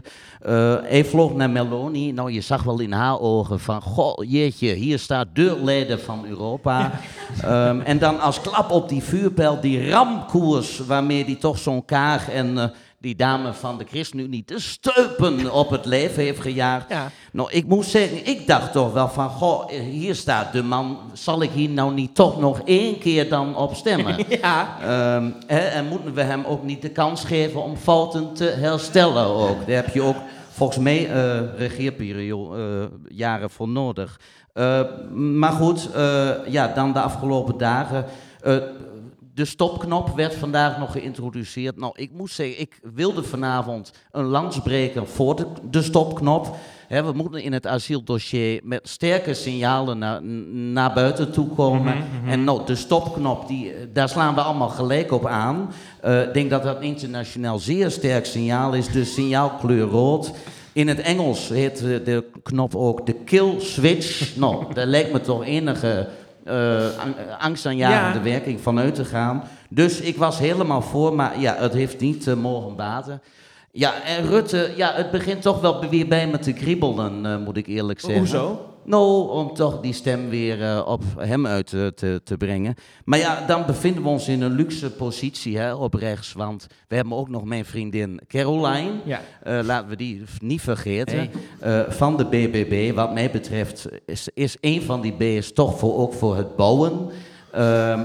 hij vloog naar Meloni. Nou, je zag wel in haar ogen van... Goh, jeetje, hier staat de leider van Europa. Ehm, en dan als klap op die vuurpijl, die ramkoers... waarmee die toch zo'n kaag en... die dame van de ChristenUnie te steupen op het leven heeft gejaagd. Ja. Nou, ik moet zeggen, ik dacht toch wel van, goh, hier staat de man, zal ik hier nou niet toch nog één keer dan op stemmen? Ja. Ehm, hè, en moeten we hem ook niet de kans geven om fouten te herstellen ook? Daar heb je ook volgens mij eh regeerperiode eh, jaren voor nodig. Eh, maar goed, ja, dan de afgelopen dagen. De stopknop werd vandaag nog geïntroduceerd. Nou, ik moet zeggen, ik wilde vanavond een lans breken voor de, de stopknop. We moeten in het asieldossier met sterke signalen naar, naar buiten toe komen. En nou, de stopknop, die, daar slaan we allemaal gelijk op aan. Eh, Ik denk dat dat internationaal zeer sterk signaal is. De signaalkleur rood. In het Engels heet eh, de knop ook de kill switch. nou, daar lijkt me toch enige eh, ang- angstaanjagende Ja. werking vanuit te gaan. Dus ik was helemaal voor, maar ja, het heeft niet eh, mogen baten. Ja, en Rutte, ja, het begint toch wel weer bij me te kriebelen, eh, moet ik eerlijk zeggen. Hoezo? Nou, om toch die stem weer eh, op hem uit te, te brengen. Maar ja, dan bevinden we ons in een luxe positie hè, op rechts. Want we hebben ook nog mijn vriendin Caroline. Ja. Eh, laten we die niet vergeten. Eh, van de BBB, wat mij betreft, is, is een van die B's toch voor, ook voor het bouwen. Ehm,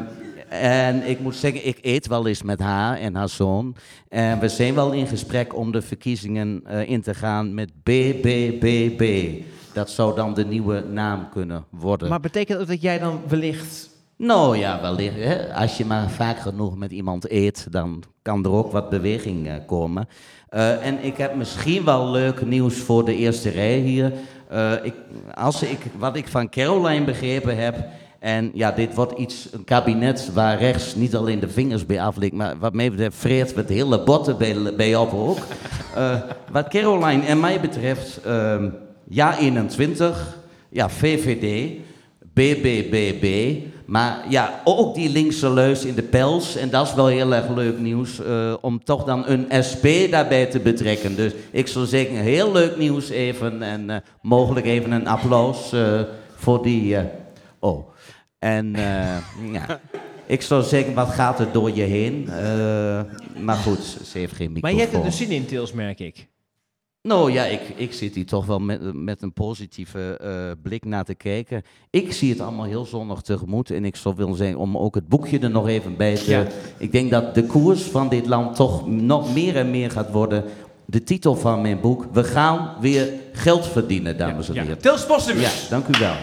en ik moet zeggen, ik eet wel eens met haar en haar zoon. En we zijn wel in gesprek om de verkiezingen in te gaan met BBBB. Dat zou dan de nieuwe naam kunnen worden. Maar betekent dat dat jij dan wellicht... Nou ja, wellicht. Hè? Als je maar vaak genoeg met iemand eet, dan kan er ook wat beweging eh, komen. Eh, en ik heb misschien wel leuk nieuws voor de eerste rij hier. Eh, ik, als ik, wat ik van Caroline begrepen heb. En ja, dit wordt iets, een kabinet waar rechts niet alleen de vingers bij aflikt, maar wat mij betreft vreet we het hele botten bij, bij op ook. Wat Caroline en mij betreft, ehm, ja 21, ja VVD, BBBB. Maar ja, ook die linkse leus in de pels. En dat is wel heel erg leuk nieuws. eh, om toch dan een SP daarbij te betrekken. Dus ik zou zeggen, heel leuk nieuws even. En eh, mogelijk even een applaus eh, voor die. oh. En ja. Ik zou zeggen, wat gaat er door je heen? Maar goed, ze heeft geen Maar microfoon. je hebt er dus zin in, Tils, merk ik. Nou ja, ik, ik zit hier toch wel met, met een positieve eh, blik naar te kijken. Ik zie het allemaal heel zonnig tegemoet. En ik zou willen zeggen, om ook het boekje er nog even bij te... Ja. Ik denk dat de koers van dit land toch nog meer en meer gaat worden. De titel van mijn boek, We gaan weer geld verdienen, dames en Ja. heren. Tils Postumus. Ja, dank u wel.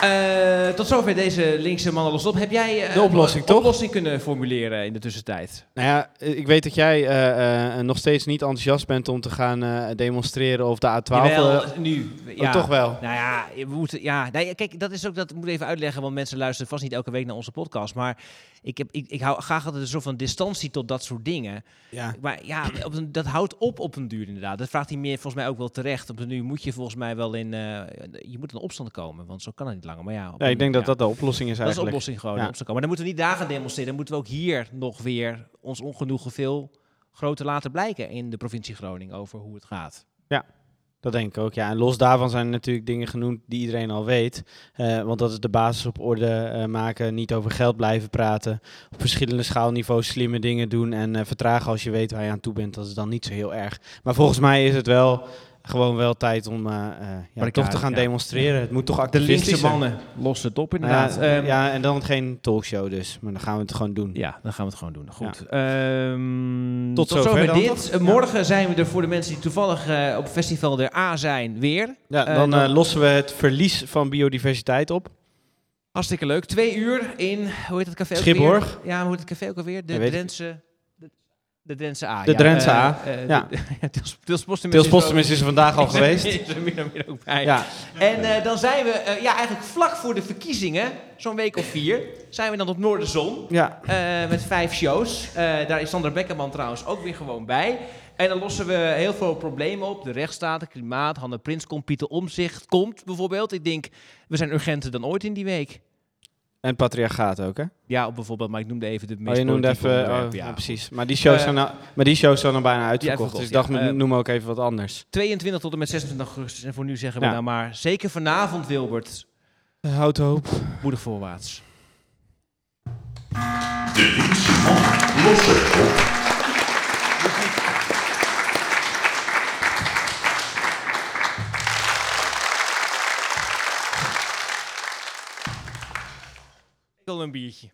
Eh, tot zover deze linkse mannen los op. Heb jij eh, De oplossing, toch? oplossing kunnen formuleren in de tussentijd? Nou ja, eh, ik weet dat jij nog steeds niet enthousiast bent om te gaan demonstreren of de A12. Jawel, nu. oh, Ja. toch wel. Nou ja, we moeten, ja nou kijk, dat is ook dat moet ik even uitleggen, want mensen luisteren vast niet elke week naar onze podcast. Maar ik, heb, ik, ik hou graag altijd een soort van distantie tot dat soort dingen. Ja. Maar ja, op een, dat houdt op op een duur inderdaad. Dat vraagt hij meer volgens mij ook wel terecht. Op een duur moet je volgens mij wel in, je moet in opstand komen, want zo kan het niet langer. Maar ja, Ja, ik denk dat ja. dat de oplossing is Dat is de eigenlijk. oplossing gewoon, Ja. komen. Maar dan moeten we niet daar gaan demonstreren. Dan moeten we ook hier nog weer ons ongenoegen veel groter laten blijken in de provincie Groningen over hoe het gaat. Dat denk ik ook, ja. En los daarvan zijn er natuurlijk dingen genoemd die iedereen al weet. Eh, want dat is de basis op orde eh, maken, niet over geld blijven praten. Op verschillende schaalniveaus slimme dingen doen en eh, vertragen als je weet waar je aan toe bent. Dat is dan niet zo heel erg. Maar volgens mij is het wel gewoon wel tijd om eh, eh, ja, toch te gaan ja. demonstreren. Het moet toch De activistisch linkse zijn. mannen lossen het op inderdaad. Ja, Ehm, ja, en dan geen talkshow dus. Maar dan gaan we het gewoon doen. Ja, dan gaan we het gewoon doen. Goed. Ehm, Tot zover dan, dit. Morgen zijn we er voor de mensen die toevallig eh, op Festival der A zijn weer. Ja, dan, dan- lossen we het verlies van biodiversiteit op. Hartstikke leuk. Twee uur in, hoe heet het café ook Schipborg. weer? Ja, hoe heet het café ook alweer? De. Drentse... De, Drentse A. De ja. Drentse A, eh, ja. is er vandaag al geweest. Is er meer ook bij. Ja. En eh, dan zijn we, ja, eigenlijk vlak voor de verkiezingen, zo'n week of vier, zijn we dan op Noorderzon. Ja. Met vijf shows. Daar is Sandra Bekkerman trouwens ook weer gewoon bij. En dan lossen we heel veel problemen op. De rechtsstaat, het klimaat, Hanne Prins komt, Pieter Omzicht komt bijvoorbeeld. Ik denk, we zijn urgenter dan ooit in die week. En patriarchaat ook, hè? Ja, op bijvoorbeeld, maar ik noemde even de Oh, meest je noemde even... oh, ja. ja, precies. Maar die shows, Eh, zijn, nou, maar die shows zijn dan bijna uitverkocht. dus ik dacht, we noemen ook even wat anders. 22 tot en met 26 augustus. En voor nu zeggen we Ja. nou maar, zeker vanavond Wilbert, Houd hoop. moedig voorwaarts. De het